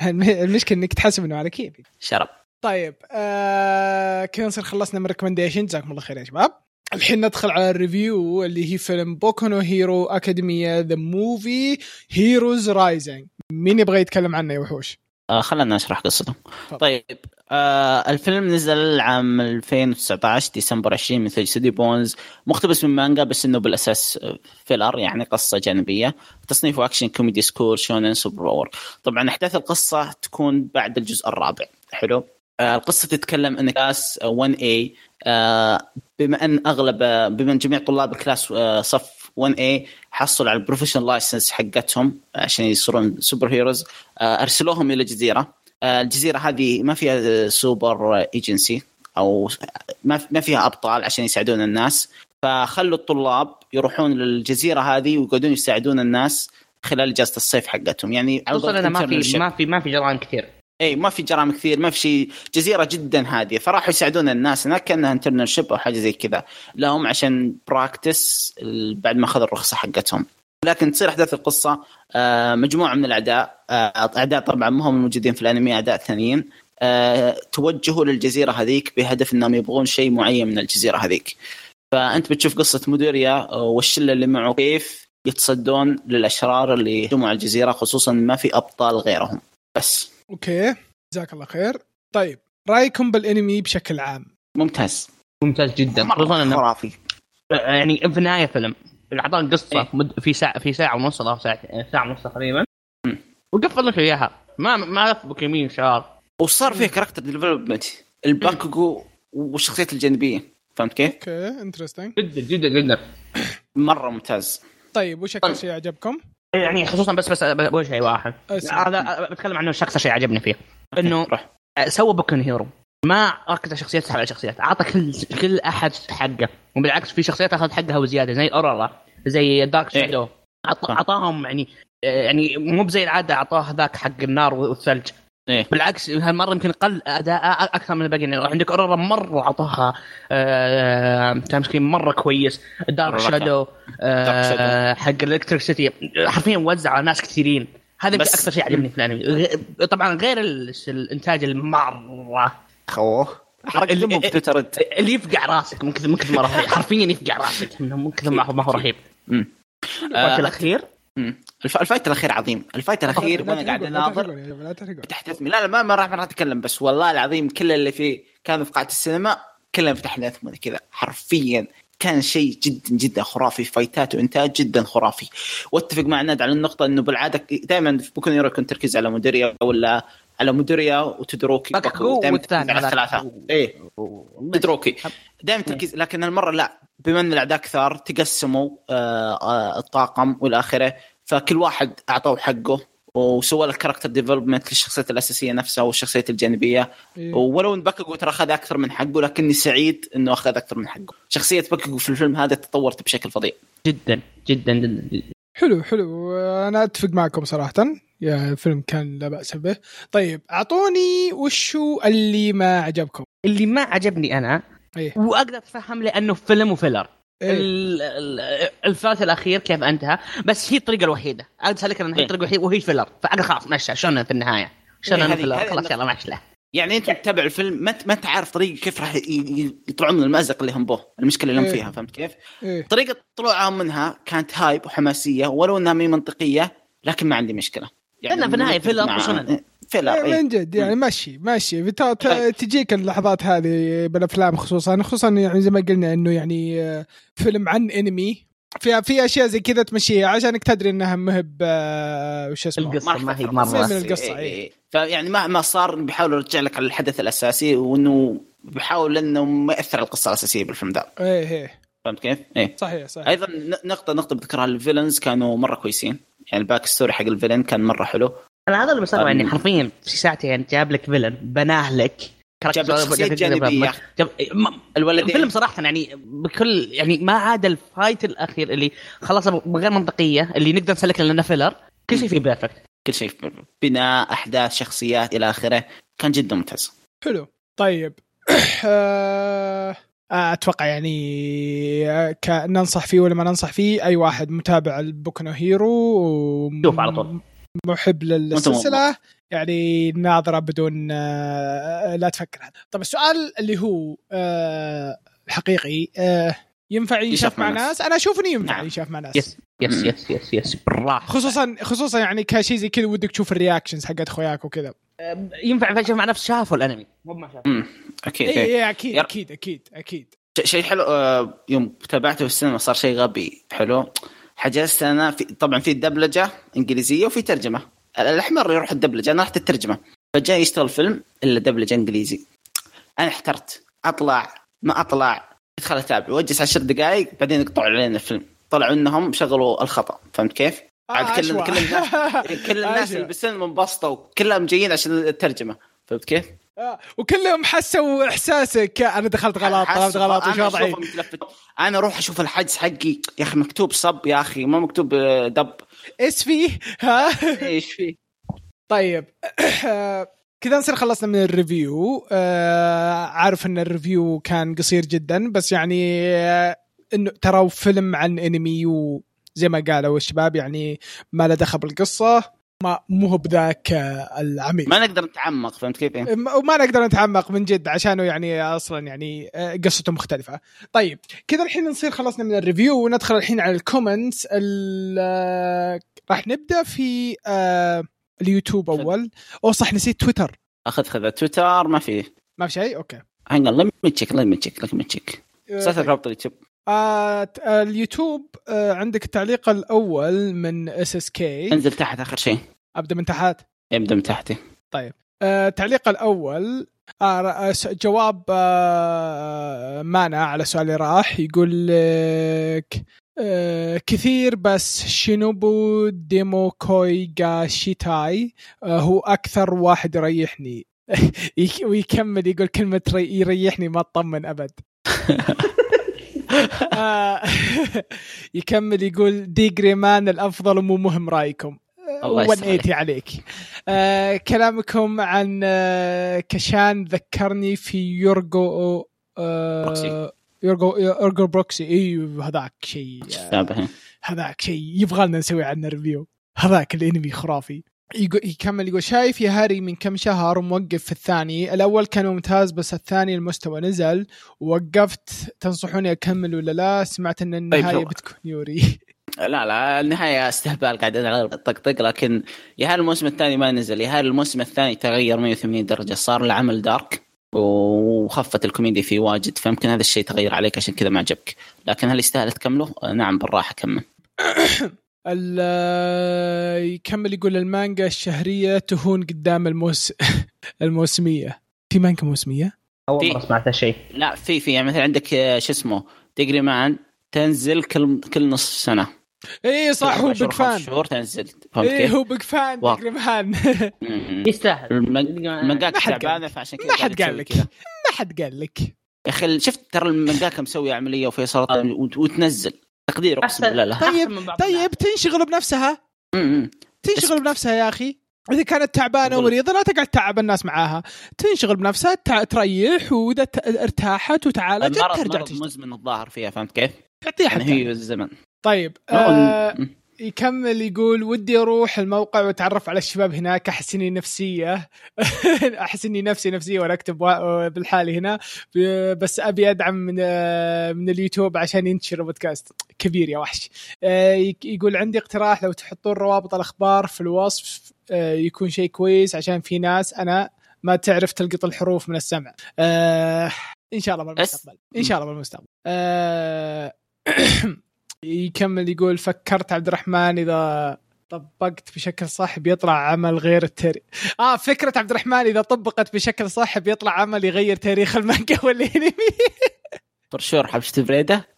الم- المشكلة إنك تحسب إنه على كيف شرب. طيب آه كذا نصير خلصنا من ريكومنديشن جزاكم الله خير يا شباب. الحين ندخل على الريفيو اللي هي فيلم بوكو نو هيرو اكاديميا ذا موفي Heroes Rising مين يبغى يتكلم عنه يا وحوش؟ آه خلنا نشرح قصته. طيب آه الفيلم نزل عام 2019 ديسمبر 20 من استديو Bones. مقتبس من مانجا بس إنه بالأساس filler يعني قصة جانبية. تصنيفه action comedy school shounen super power. طبعا أحداث القصة تكون بعد الجزء الرابع. حلو؟ آه القصة تتكلم إن class آه، 1 A آه بما إن أغلب آه، بما إن جميع طلاب ال class آه، صف 1 A حصلوا على ال professional license حقتهم عشان يصيرون superheroes. آه، أرسلوهم إلى جزيره آه، الجزيرة هذه ما فيها super agency أو ما فيها أبطال عشان يساعدون الناس. فخلوا الطلاب يروحون للجزيرة هذه ويقعدون يساعدون الناس خلال إجازة الصيف حقتهم. يعني توصل ما في ما في ما في جرائم كثير. اي ما في جرائم كثير ما في شيء جزيرة جدا هادية. فراحوا يساعدون الناس هناك كأنها internship أو حاجة زي كذا. لهم عشان practice بعد ما أخذوا الرخصة حقتهم. لكن تصير أحداث القصة آه، مجموعة من الأعداء آه، أعداء طبعا ما هم الموجودين في الأنمي أعداء ثانيين آه، توجهوا للجزيرة هذيك بهدف إنهم يبغون شيء معين من الجزيرة هذيك. فأنت بتشوف قصة مودوريا آه، والشلة اللي معه كيف يتصدون للأشرار اللي على الجزيرة خصوصا ما في أبطال غيرهم. بس. أوكي جزاك الله خير. طيب رأيكم بالأنمي بشكل عام؟ ممتاز. ممتاز جدا. مرة خصوصا إنه خرافي. يعني في النهاية فيلم. اعطانا قصه إيه. مد في ساعه في ساعة ونص أو ساعه ساعة ونص تقريبا. وقفل لك إياها. ما ما لفك يمين شار وصار فيه character development لباكوغو والشخصيات الجانبية. فهمت كيف؟ okay interesting جدا جدا جدا. مرة ممتاز. طيب وش أكثر شيء عجبكم؟ يعني خصوصا بس بس بقول شيء واحد. هذا بتكلم عنه الشخص شيء عجبني فيه. إنه سوى بوكو نو هيرو ما ركز على شخصيات سحب على شخصيات أعطى كل كل أحد حقه. وبالعكس في شخصيات أخذت حقها وزيادة زي اوراراكا زي دارك إيه. شادو. أعطاهم يعني يعني مو بزي العادة أعطاه ذاك حق النار والثلج. إيه. بالعكس هالمرة يمكن قل أداء أكثر من الباقيين يعني عندك اوراراكا مرة أعطاها time screen مرة كويس. دارك شادو Shadow. حق ال electricity حرفيا وزع على ناس كثيرين. هذا بس- أكثر شيء عجبني في الأنمي. طبعا غير ال- الإنتاج المرة. خوه حركة اللي- دمه بتويتر أنت. اللي يفقع راسك من كثر من كثر ما حرفيا يفقع راسك. من كثر ما هو ما هو رهيب. ال fight الأخير؟ ال fight الأخير عظيم. ال fight الأخير لا وأنا قاعد أناظر. تحت لا لا ما ما راح ما راح أتكلم بس والله العظيم كل اللي فيه كانوا في قاعه السينما كلهم فاتحين اثمهم كذا. حرفيا كان شيء جدا جدا خرافي. فايتات وإنتاج جدا خرافي. وأتفق مع ند على النقطة إنه بالعادة دائما في بوكو يكون تركيز على ميدوريا ولا على ميدوريا والثاني تركيز على. الثلاثه إيه. تودوروكي دائما تركيز لكن المرة لا. بما ان الأعداء كثار تقسموا آه، آه، الطاقم والى اخره فكل واحد أعطوه حقه وسوى له character development للشخصيات الأساسية نفسها والشخصيات الجانبية. إيه. ولو إن باكوغو ترى أخذ أكثر من حقه لكني سعيد إنه أخذ أكثر من حقه. شخصية باكوغو في الفيلم هذا تطورت بشكل فظيع. جدا جدا جدا. حلو حلو. أنا أتفق معكم صراحة. يا الفيلم كان لا بأس به. طيب أعطوني وشو اللي ما عجبكم؟ اللي ما عجبني أنا إيه. وأقدر أتفهم لأنه فيلم و filler. إيه. ال- ال- الثلث الأخير كيف أنتهى. بس هي الطريقة الوحيدة. أقدر اسلك انها هي إيه. الطريقة الوحيدة وهي filler فاقدر خلاص مشى. شلون في النهاية؟ شلون إيه، filler خلاص. يلا له يعني أنت تتابع الفيلم ما ما انت عارف طريقة كيف راح يطلعون من المأزق اللي هم بوه المشكلة اللي هم إيه. فيها فهمت كيف؟ إيه. طريقة طلوعهم منها كانت hype وحماسية ولو إنها مي منطقية لكن ما عندي مشكلة. لأن في النهاية filler filler إيه، إيه. من جد يعني مشي بت- ت- تجيك اللحظات هذه بالأفلام خصوصا خصوصا يعني زي ما قلنا إنه يعني آه، فيلم عن انمي في في أشياء زي كذا تمشيها عشانك تدري إنها مهب آه، وش اسمه؟ القصة. راح ما هي. بس- من القصة، إيه، إيه. فيعني مهما صار بيحاولوا يرجع لك على الحدث الأساسي وإنه بيحاول إنه ما يأثر القصة الأساسية بالفيلم ذا إيه إيه. فهمت كيف؟ إيه. صحيح صحيح. أيضا نقطة نقطة بذكرها ال villains كانوا مرة كويسين. يعني ال back story حق ال villain كان مرة حلو. أنا هذا اللي بستغرب. يعني حرفيا في ساعتين جاب لك villain بناه لك. جاب لك شخصية جانبية. جاب ما- الولدين الفيلم صراحة يعني بكل يعني ما عدا ال fight الأخير اللي خلاص غير منطقية اللي نقدر نسلك لنا filler كل شيء فيه perfect كل شيء بناء أحداث شخصيات إلى آخره. كان جدا ممتاز. حلو. طيب. آه، أتوقع يعني آه، ننصح فيه ولا ما ننصح فيه أي واحد متابع البوكو نو هيرو وم- شوف على طول. محب للسلسلة يعني ناظرة بدون آه، لا تفكر. طب السؤال اللي هو آه، الحقيقي آه، ينفع ينشاف مع ناس؟ أنا أشوف انه ينفع نعم. ينشاف مع ناس. يس يس يس يس يس. بالراحه خصوصا خصوصا يعني كشيء زي كذا ودك تشوف ال reactions حقت اخوياك وكذا. ينفع فجاه مع نفس شافوا الأنمي. مو ما شافوا. امم أكيد اي إيه. أكيد أكيد أكيد أكيد. شيء حلو آه، يوم تابعته في السينما صار شيء غبي. حلو. حجزت أنا في طبعا في دبلجة إنجليزية وفي ترجمة. الأحمر يروح الدبلجة أنا رحت الترجمه فجاء يشتغل فيلم إلا دبلجة إنجليزي. أنا احترت. أطلع. ما أطلع. أدخل أتابع. وأجلس عشر دقائق بعدين يقطعوا علينا الفيلم. طلعوا إنهم شغلوا الخطأ. فهمت كيف؟ عاد كل أشوى. كل الناس كل الناس. اللي بالسينما انبسطوا كلهم جايين عشان الترجمة. فهمت كيف؟ آه، وكلهم حسوا إحساسك. أنا دخلت غلط طلبت غلط وش وضعي. أنا أروح أشوف الحجز حقي. يا أخي مكتوب sub يا أخي ما مكتوب آه، dub. إيش فيه؟ ها؟ إيش فيه؟ طيب. كذا نصير خلصنا من ال review. آه، عارف إن ال review كان قصير جدا بس يعني آه، إنه ترى فيلم عن انمي وزي ما قالوا الشباب يعني ما له دخل بالقصة. ما مو هو بذاك آه، العميق ما نقدر نتعمق فهمت كيف؟ وما نقدر نتعمق من جد عشانه يعني أصلا يعني آه، قصته مختلفة. طيب كذا الحين نصير خلصنا من ال review وندخل الحين على ال comments ال- آه، راح نبدأ في اليوتيوب أول. أو صح نسيت تويتر. أخذ خذ تويتر ما في. ما في شيء؟ أوكي. هنقل لم تشيك لم تشيك لم تشيك طيب. رابط اليوتيوب. آه، آه، اليوتيوب آه، عندك التعليق الأول من اس اس كي انزل تحت آخر شيء. أبدأ من تحت؟ يبدا من تحتي. آه، التعليق الأول آه، آه، جواب آه، مانا على سؤال اللي راح. يقول لك آه، كثير بس شينوبو ديمو كوي جا شيتاي آه، هو أكثر واحد يريحني. يك- ويكمل يقول كلمة ري- يريحني ما اطمن أبد. يكمل يقول D.Gray-man الأفضل ومو مهم رأيكم. الله يستر 180 عليك. آه كلامكم عن آه كشان ذكرني في Ergo آه Proxy. Ergo Ergo Proxy. أيوه هذاك شيء آه، هذاك شيء. يبغى لنا نسوي عنه review هذاك الانمي خرافي. يقول يكمل يقول شايف يا هاري من كم شهر موقف في الثاني؟ الأول كان ممتاز بس الثاني المستوى نزل. ووقفت. تنصحوني أكمل ولا لا؟ سمعت إن النهاية شو. بتكون يوري. لا لا النهاية استهبال قاعد أطقطق لكن يا هل الموسم الثاني ما نزل. يا هل الموسم الثاني تغير 180 درجة. صار العمل dark وخفت الكوميديا فيه واجد. فيمكن هذا الشيء تغير عليك عشان كذا ما عجبك. لكن هل يستاهل تكمله؟ نعم بالراحة كمل. يكمل يقول المانجا الشهرية تهون قدام الموس الموسمية. في مانجا موسمية؟ أول مرة سمعت هالشيء. لا في في. يعني مثلا عندك آه، شو اسمه؟ D.Gray-man تنزل كل كل نصف سنة. اي صح هو big fan شهور تنزل. فهمت اي؟ هو big fan wow. D.Gray-man م- م. يستاهل المانجاك ما حد قال تعبانه. فعشان كذا ما حد قال لك. ما حد قال لك. يا أخي شفت ترى المانجاكا مسوي عملية وفي سرطان وت- وتنزل. تقدير اقسم بالله. لها طيب،. طيب تنشغل بنفسها. تنشغل بنفسها يا أخي. إذا كانت تعبانة ومريضه لا تقعد تعب الناس معاها. تنشغل بنفسها تريح وإذا ارتاحت وتعالجت ترجع مرض تشتغل مزمن الظاهر فيها فهمت كيف؟ تعطيها يعني حتى هي الزمن. طيب آه يكمل يقول ودي أروح الموقع وأتعرف على الشباب هناك أحس إني نفسية. أحس إني نفسي نفسية وأنا أكتب بالحالي هنا. بس أبي أدعم من من اليوتيوب عشان ينتشر البودكاست. كبير يا وحش. آه، يقول عندي اقتراح لو تحطون روابط الأخبار في الوصف آه، يكون شيء كويس عشان في ناس أنا ما تعرف تلقط الحروف من السمع. آه، إن شاء الله بالمستقبل. إن شاء الله بالمستقبل. يكمل يقول فكرت عبد الرحمن إذا طبقت بشكل صح بيطلع عمل غير التاريخ آه فكرة عبد الرحمن إذا طبقت بشكل صح بيطلع عمل يغير تاريخ المانجا والأنمي. برشور حبشة بريدة؟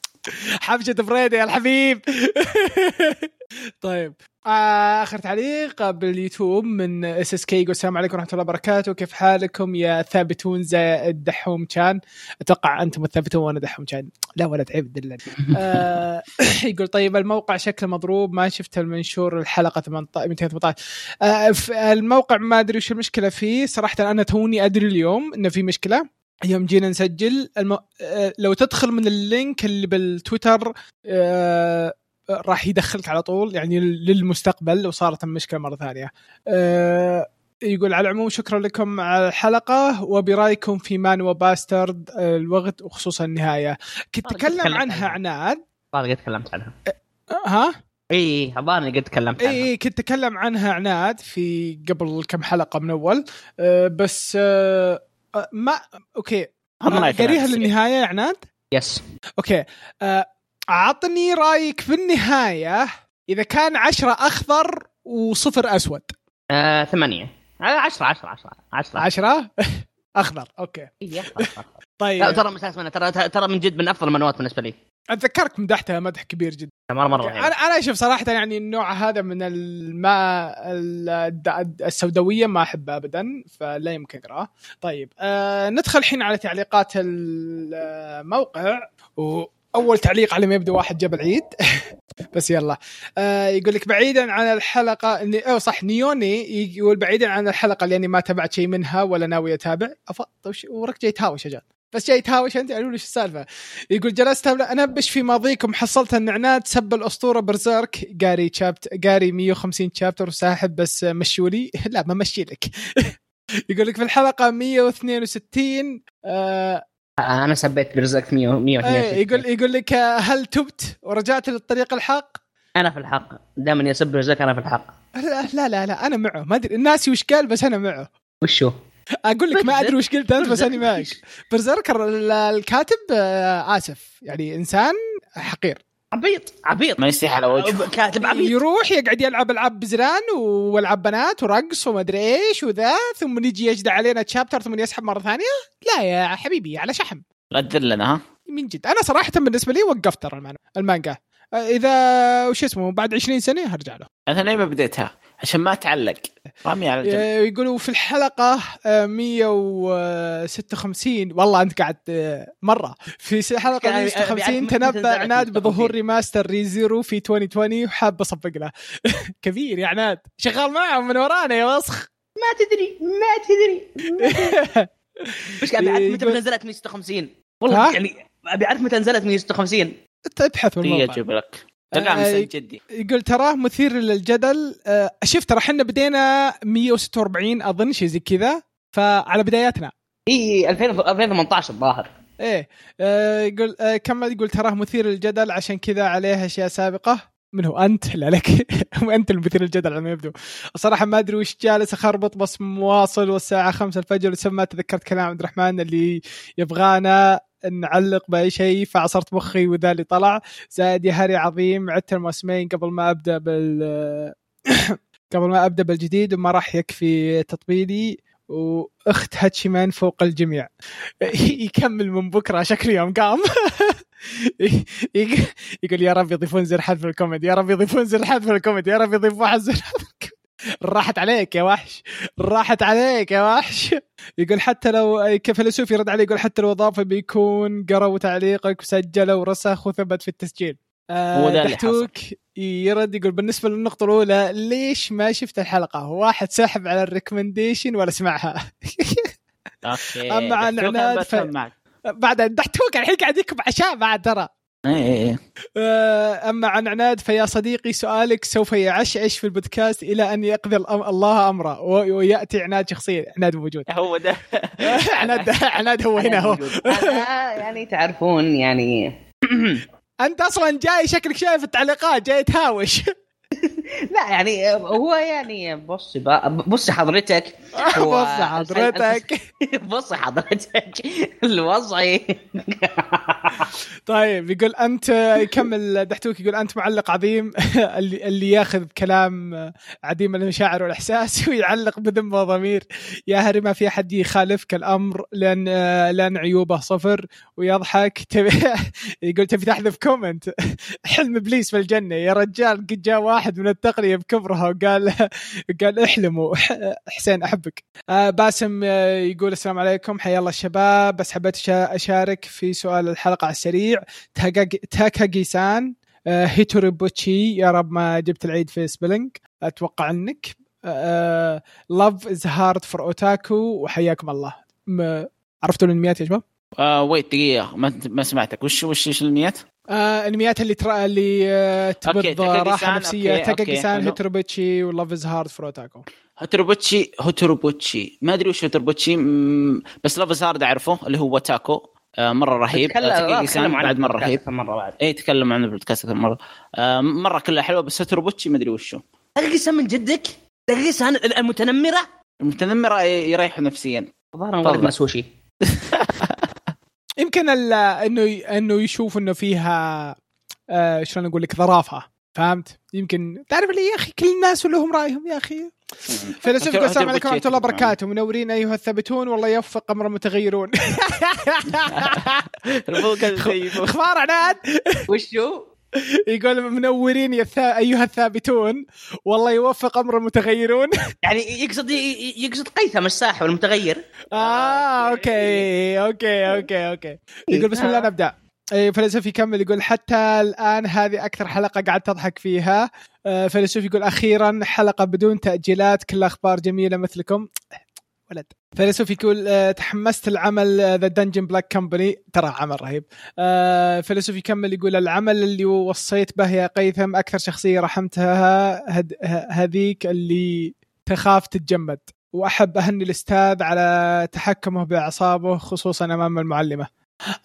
حبشة بريدة يا الحبيب. طيب. آه، آخر تعليق باليوتيوب من اس اس كي يقول السلام عليكم ورحمة الله وبركاته. كيف حالكم يا ثابتون زي الدحوم كان أتوقع أنتم الثابتون وأنا دحوم كان لا ولا تعيب دلني آه يقول طيب الموقع شكله مضروب. ما شفت المنشور الحلقة 18 218 آه الموقع ما أدري وش المشكلة فيه. صراحة أنا توني أدري اليوم إنه في مشكلة. يوم جينا نسجل الم... آه، لو تدخل من ال link اللي بالتويتر آه، راح يدخلك على طول يعني للمستقبل لو صارت المشكلة مرة ثانية. آه، يقول على العموم شكرا لكم على الحلقة وبرأيكم في مان وباسترد آه، الوقت وخصوصا النهاية. كنت آه، تكلم عنها. عناد الظاهر قد تكلمت عنها آه، ها؟ إي الظاهر قد تكلمت عنها إي كنت اتكلم عنها عناد في قبل كم حلقة من أول آه، بس آه، آه، ما okay قريها؟ للنهاية يا عناد؟ yes okay آه، عطني رأيك في النهاية. إذا كان عشرة أخضر وصفر أسود. آه، ثمانية. آه، عشرة عشرة عشرة عشرة. عشرة؟ أخضر أوكي. إيه،. طيب. لا ترى مساس منها ترى ترى من جد من أفضل المنوات بالنسبة لي. أتذكرك مدحتها مدح كبير جدا. مره مرة أنا. أنا أشوف صراحة يعني النوع هذا من الماء ال- السوداوية ما أحبه ابدا فلا يمكن أقرأه. طيب آه ندخل الحين على تعليقات الموقع. واول تعليق على ما يبدو واحد جاب العيد. بس يلا. آه يقول لك بعيدا عن الحلقة أو صح نيوني يقول بعيدا عن الحلقة لأني ما تابعت شيء منها ولا ناوي أتابع. طيب وراك جاي تهاوش يا بس جاي تهاوش أنت قالوا إيش السالفة؟ يقول جلست انبش في ماضيكم حصلت ان عناد سب الأسطورة برزيرك. قاري شابت قاري 150 شابتر وساحب بس مشولي. لا ما مشي لك. يقول لك في الحلقة 162 آه أنا سبيت برزقت 100 100 إيه، يقول يقول لك هل تبت ورجعت للطريق الحق؟ أنا في الحق. دائما يسب برزق أنا في الحق. لا لا لا, لا أنا معه. ما أدري الناس وش قال بس أنا معه. وشو؟ أقول لك ما أدري وش قلت أنت بس أنا معك. برزيركر ال- الكاتب آسف. يعني إنسان حقير. عبيط عبيط. ما يستحي على وجهه. كاتب عبيط. يروح يقعد يلعب ألعاب بزران وألعاب بنات ورقص وما أدري إيش وذا ثم يجي يجدع علينا تشابتر ثم يسحب مرة ثانية. لا يا حبيبي على شحم. لا تذلنا ها؟ من جد. أنا صراحة بالنسبة لي وقفت ترى المانجا. إذا وش اسمه بعد 20 سنة هرجع له. أنا ليه ما بديتها؟ عشان ما تعلق رامي على الجنب آه، يقولوا في الحلقة آه، 156 والله أنت قاعد آه، مرة. في يعني 156 متى تنبأ تنزلت عناد 156. بظهور ريماستر ريزيرو في 2020 وحاب أصفق له. كبير يا عناد. شغال معهم من ورانا يا وسخ. ما تدري ما تدري مش ابي اعرف متى يقول- نزلت 156 ها؟ والله يعني ابي اعرف متى نزلت 156 ابحث دقيقة بالموقع أجيب لك. آه، جدي. يقول تراه مثير للجدل آه، شوف ترى إحنا بدينا 146 أظن شيء زي كذا فعلى بداياتنا. اي 2000 2018 الظاهر. إيه آه، يقول آه، كمل يقول تراه مثير للجدل عشان كذا عليه أشياء سابقة. من هو؟ أنت؟ لا لك. أنت المثير للجدل على ما يبدو. الصراحه ما أدري وش جالس أخربط بس مواصل والساعة 5 الفجر لسه ما تذكرت كلام عبد الرحمن اللي يبغانا. نعلق بأي شيء فعصرت مخي وذا اللي طلع. زائد يا هري عظيم عدت الموسمين قبل ما أبدأ بال قبل ما أبدأ بالجديد وما راح يكفي تطبيلي. وأخت هاتشيمان فوق الجميع. يكمل من بكرة شكله يوم قام. يقول يا رب يضيفون زر حذف ال comment يا رب يضيفون زر حذف ال comment يا رب يضيفون زر حذف. راحت عليك يا وحش. راحت عليك يا وحش. يقول حتى لو كفيلسوف يرد عليه يقول حتى لو إضافة بيكون قروا تعليقك وسجلوا ورسخ وثبت في التسجيل. آه، هو ده اللي دحتوك يرد يقول بالنسبة للنقطة الأولى ليش ما شفت الحلقة؟ واحد ساحب على ال recommendation ولا سمعها؟ okay أما عن عناد ف-. بعد دحتوك الحين قاعد يكب عشاء بعد ترى. إيه إيه إيه. آه، أما عن عناد فيا صديقي سؤالك سوف يعشعش في البودكاست إلى أن يقضي الله أمره ويأتي عناد شخصيا. عناد موجود. هو ده. عناد عناد هو هنا هو. يعني تعرفون يعني أنت أصلا جاي شكلك شايف التعليقات جاي تهاوش. لا يعني هو يعني بص بقى بص حضرتك. هو- بص حضرتك. بص حضرتك. الوضعي طيب يقول أنت يكمل دحتوك يقول أنت معلق عظيم اللي, اللي ياخذ كلام عديم المشاعر والإحساس ويعلق بذم وضمير. يا هري ما في أحد يخالفك الأمر لأن لأن عيوبه صفر ويضحك. تبي يقول تبي تحذف كومنت حلم إبليس في الجنة. يا رجال قد جاء واحد من التقنيه بكبرها وقال قال احلموا. حسين أحبك. آه باسم آه، يقول السلام عليكم. حيا الله الشباب. بس حبيت أشارك في سؤال الحلقة على السريع. تاكاجي- سان آه هيتوريبوتشي. يا رب ما جبت العيد في spelling أتوقع إنك. love is hard for otaku وحياكم الله. عرفتوا الانميات يا شباب؟ wait دقيقة. ما سمعتك. وش وش إيش الأنميات؟ آه أنميات اللي ترى اللي آه تبض راحة نفسية. okay، سان حلو. هيتروبوتشي و love is hard for otaku هوتروبوتشي هوتروبوتشي. ما أدري وش هوتروبوتشي مم، بس love is hard أعرفه اللي هو تاكو. آه مرة رهيب. تكلم- آه، عن بعد مرة البودكاست رهيب مرة بعد. اي تكلم عنه بالبودكاست أكثر مرة. آه مرة كلها حلوة بس هوتروبوتشي ما أدري وشو. دقيقة من جدك؟ دقيقة المتنمرة؟ المتنمرة يريحوا نفسيا. الظاهر. ولد مسوشي يمكن ال- إنه إنه يشوف إنه فيها آه شلون أقول لك ظرافة فهمت؟ يمكن تعرف اللي يا أخي كل الناس ولهم رأيهم يا أخي. فيلسوف يقول السلام عليكم ورحمه الله وبركاته منورين أيها الثابتون والله يوفق أمر المتغيرون. أخبار عناد. وشو؟ يقول منورين يا الثا... أيها الثابتون. والله يوفق أمر المتغيرون. يعني يقصد يقصد قيثم الساحر المتغير؟ آه okay. okay. okay okay يقول بسم الله نبدأ. إيه، فيلسوف يكمل يقول حتى الآن هذه أكثر حلقة قاعد تضحك فيها. آه، فيلسوف يقول أخيرا حلقة بدون تأجيلات كلها أخبار جميلة مثلكم. ولد. فيلسوف يقول آه، تحمست العمل ذا dungeon black company ترى عمل رهيب. آه، فيلسوف يكمل يقول العمل اللي وصيت به يا قيثم أكثر شخصية رحمتها هذيك اللي تخاف تتجمد. وأحب أهني الأستاذ على تحكمه بأعصابه خصوصا أمام المعلمة.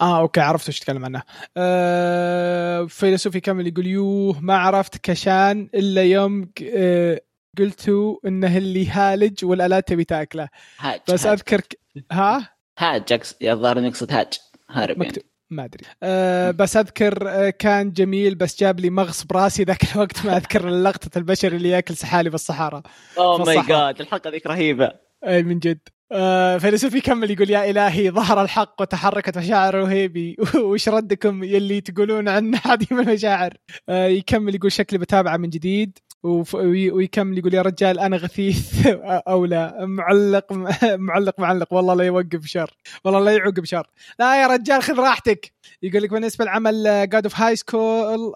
آه أوكي عرفت وش تتكلم عنه. آه فيلسوف يكمل يقول يوه ما عرفت كشان إلا يوم آه قلتوا إنه اللي هالج والالات تبي تأكله. هاج بس هاج. أذكر ك... ها؟ هاج الظاهر إنه يقصد هاج. هارب يعني. مكتوب. ما أدري. أه بس أذكر آه، كان جميل بس جاب لي مغص براسي ذاك الوقت ما أذكر لقطة البشر اللي يأكل سحالي بالصحراء oh my. God الحلقة ذيك رهيبة. أي من جد. آه فيلسوف يكمل يقول يا إلهي ظهر الحق وتحركت مشاعر وهيبي. وش ردكم يلي تقولون عن عديم المشاعر؟ آه يكمل يقول شكلي بتابعه من جديد. ويكمل يقول يا رجال أنا غثيث. أو لا. معلق معلق معلق. والله لا يوقف شر. والله لا يعوقب شر لا يا رجال خذ راحتك. يقول لك بالنسبة لعمل God of High School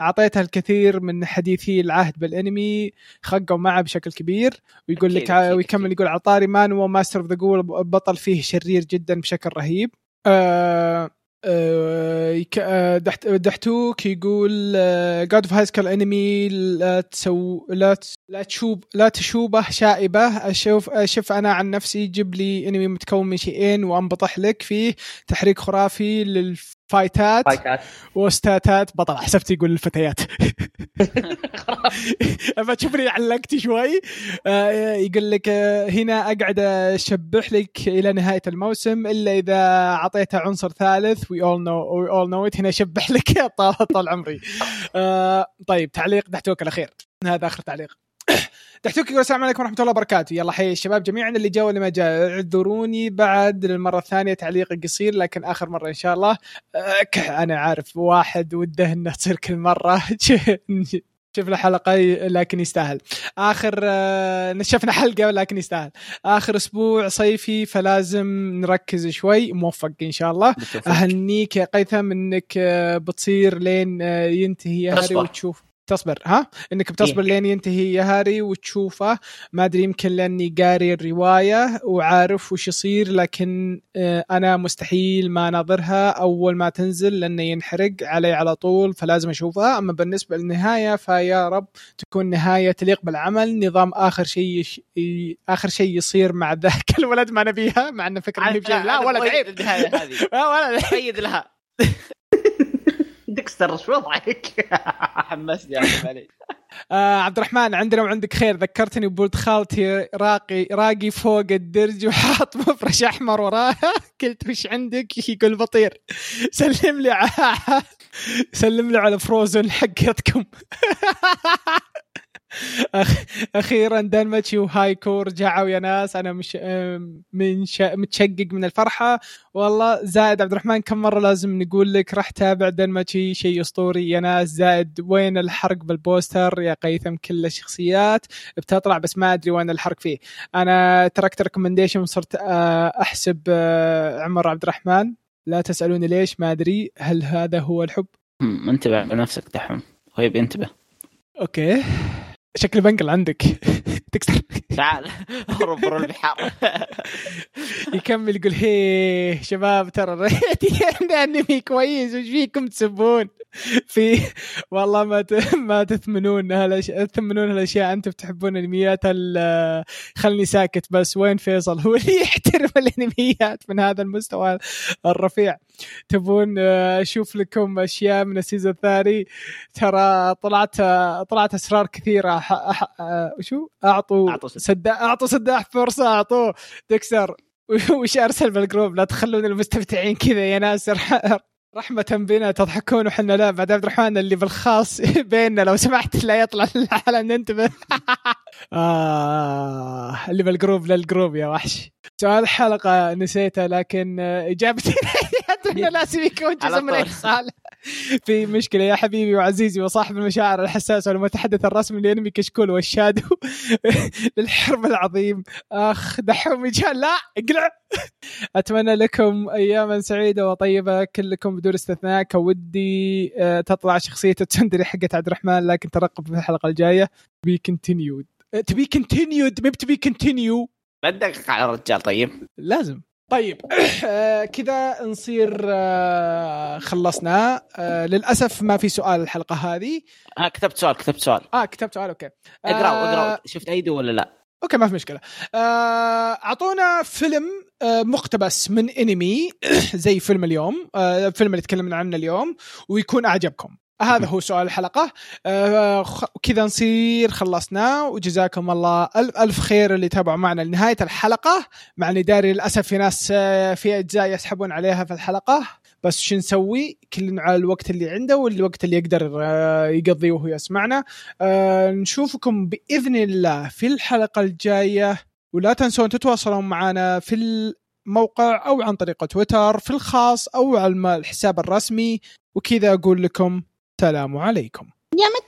أعطيتها الكثير من حديثي العهد بالانمي خقوا معه بشكل كبير. ويقول لك ويكمل. يقول عطاري مانو master of the goal بطل فيه شرير جدا بشكل رهيب. آه آه، آه، دحت- دحتوك يقول God of High School انمي لا تسو لا لا تشوب لا تشوبه شائبه أشوف أشوف أنا عن نفسي جيب لي انمي متكون من شيئين وأنبطح لك فيه تحريك خرافي للفايتات فايتات واستاتات بطل حسبت يقول الفتيات. أما تشوفني علقت شوي آه، يقول لك آه، هنا أقعد أشبح لك إلى نهاية الموسم إلا إذا أعطيته عنصر ثالث we all know we all know هنا أشبح لك. طال, طال عمري. آه، طيب تعليق دحتوك الاخير هذا آخر تعليق. دحتوك يقول السلام عليكم ورحمة الله وبركاته. يلا حي الشباب جميعا اللي جاء واللي ما جاء. اعذروني بعد للمرة الثانية تعليق قصير لكن آخر مرة إن شاء الله. آه، أنا عارف واحد وده انها تصير كل مرة. حلقة ي- لكن يستاهل. آه، نشفنا حلقة لكن يستاهل. آخر أسبوع صيفي فلازم نركز شوي. موفق إن شاء الله. أهنيك يا قيثم إنك آه، بتصير لين آه، ينتهي هاري. وتشوف. تصبر ها؟ إنك بتصبر لين ينتهي يا هاري وتشوفه. ما أدري يمكن لأني قاري الرواية وعارف وش يصير لكن آه، أنا مستحيل ما ناظرها أول ما تنزل لأنه ينحرق علي على طول فلازم أشوفها. أما بالنسبة للنهاية فيا رب تكون نهاية تليق بالعمل. نظام آخر شيء آخر شيء يصير مع ذاك الولد ما نبيها مع إنه فكرة بجيب- لا ولد عيب. النهاية هذه. لا ولد قيد لها ديكستر شو وضعك؟ حمسني معليش آه عبد الرحمن عندنا وعندك خير. ذكرتني بولد خالتي راقي راقي فوق الدرج وحاط مفرش أحمر وراها. قلت وش عندك؟ يقول بطير. سلم لي على سلم لي على فروزن حقتكم. أخ... أخيرا دنماتشي وهايكو رجعوا يا ناس. أنا مش من ش... متشقق من الفرحة. والله زائد عبد الرحمن كم مرة لازم نقول لك راح تابع دنماتشي شيء أسطوري؟ يا ناس زائد وين الحرق بال poster؟ يا قيثم كل الشخصيات. بتطلع بس ما أدري وين الحرق فيه. أنا تركت recommendation وصرت آه، أحسب آه، عمر عبد الرحمن. لا تسألوني ليش ما أدري. هل هذا هو الحب؟ انتبه بنفسك دحوم. هو يبي ينتبه أوكي. شكلي بنقل عندك. تكسر. تعال. اهرب برا البحار يكمل يقول هي شباب ترى عنده أنمي كويس وش فيكم تسبون؟ في والله ما ت... ما تثمنون هالاشياء تثمنون هالأشياء أنتم تحبون أنميات. خلني ساكت بس وين فيصل؟ هو اللي يحترم الأنميات من هذا المستوى الرفيع. تبون آه، أشوف لكم أشياء من ال season الثاني؟ ترى طلعت طلعت أسرار كثيرة ح... ح... آه، وشو أعطوا أعطوا سداح أعطوا سداح فرصة أعطوه. ديكستر وش أرسل بالجروب؟ لا تخلون المستمتعين كذا يا ناس. رح- رحمة بنا تضحكون وحنا لا. بعد عبد الرحمن اللي بالخاص بيننا لو سمحت لا يطلع العالم ننتبه آه اللي بالجروب للجروب يا وحش. سؤال الحلقة نسيته لكن آه، إجابتي أنه لازم يكون جزء من طول. الإرسال في مشكلة يا حبيبي وعزيزي وصاحب المشاعر الحساسة والمتحدث الرسمي لأنمي كشكول وال shadow. للحرب العظيم. أخ دحوم جان لا اقلع. أتمنى لكم أياما سعيدة وطيبة. كلكم بدون استثناء. كودي آه، تطلع شخصية التندري حقت عبد الرحمن لكن ترقب في الحلقة الجاية. be continued تبي continued ما تبي continue لا تدقق على الرجال طيب. لازم. طيب آه، كذا نصير آه، خلصنا. آه، للأسف ما في سؤال الحلقة هذه. ها كتبت سؤال كتبت سؤال. آه كتبت سؤال أوكي. اقرأ آه، اقرأ. شفت ايده ولا لا؟ أوكي ما في مشكلة. آه، أعطونا فيلم آه، مقتبس من انمي زي فيلم اليوم آه، الفيلم اللي تكلمنا عنه اليوم ويكون أعجبكم. هذا هو سؤال الحلقة. آه، كذا نصير خلصنا. وجزاكم الله ألف ألف خير اللي تابعوا معنا لنهاية الحلقة. مع إني داري للأسف في ناس آه، في أجزاء يسحبون عليها في الحلقة. بس شو نسوي؟ كل على الوقت اللي عنده والوقت اللي يقدر آه، يقضيه وهو يسمعنا. آه، نشوفكم بإذن الله في الحلقة الجاية. ولا تنسون تتواصلون معنا في الموقع أو عن طريق تويتر في الخاص أو على الحساب الرسمي. وكذا أقول لكم سلام عليكم.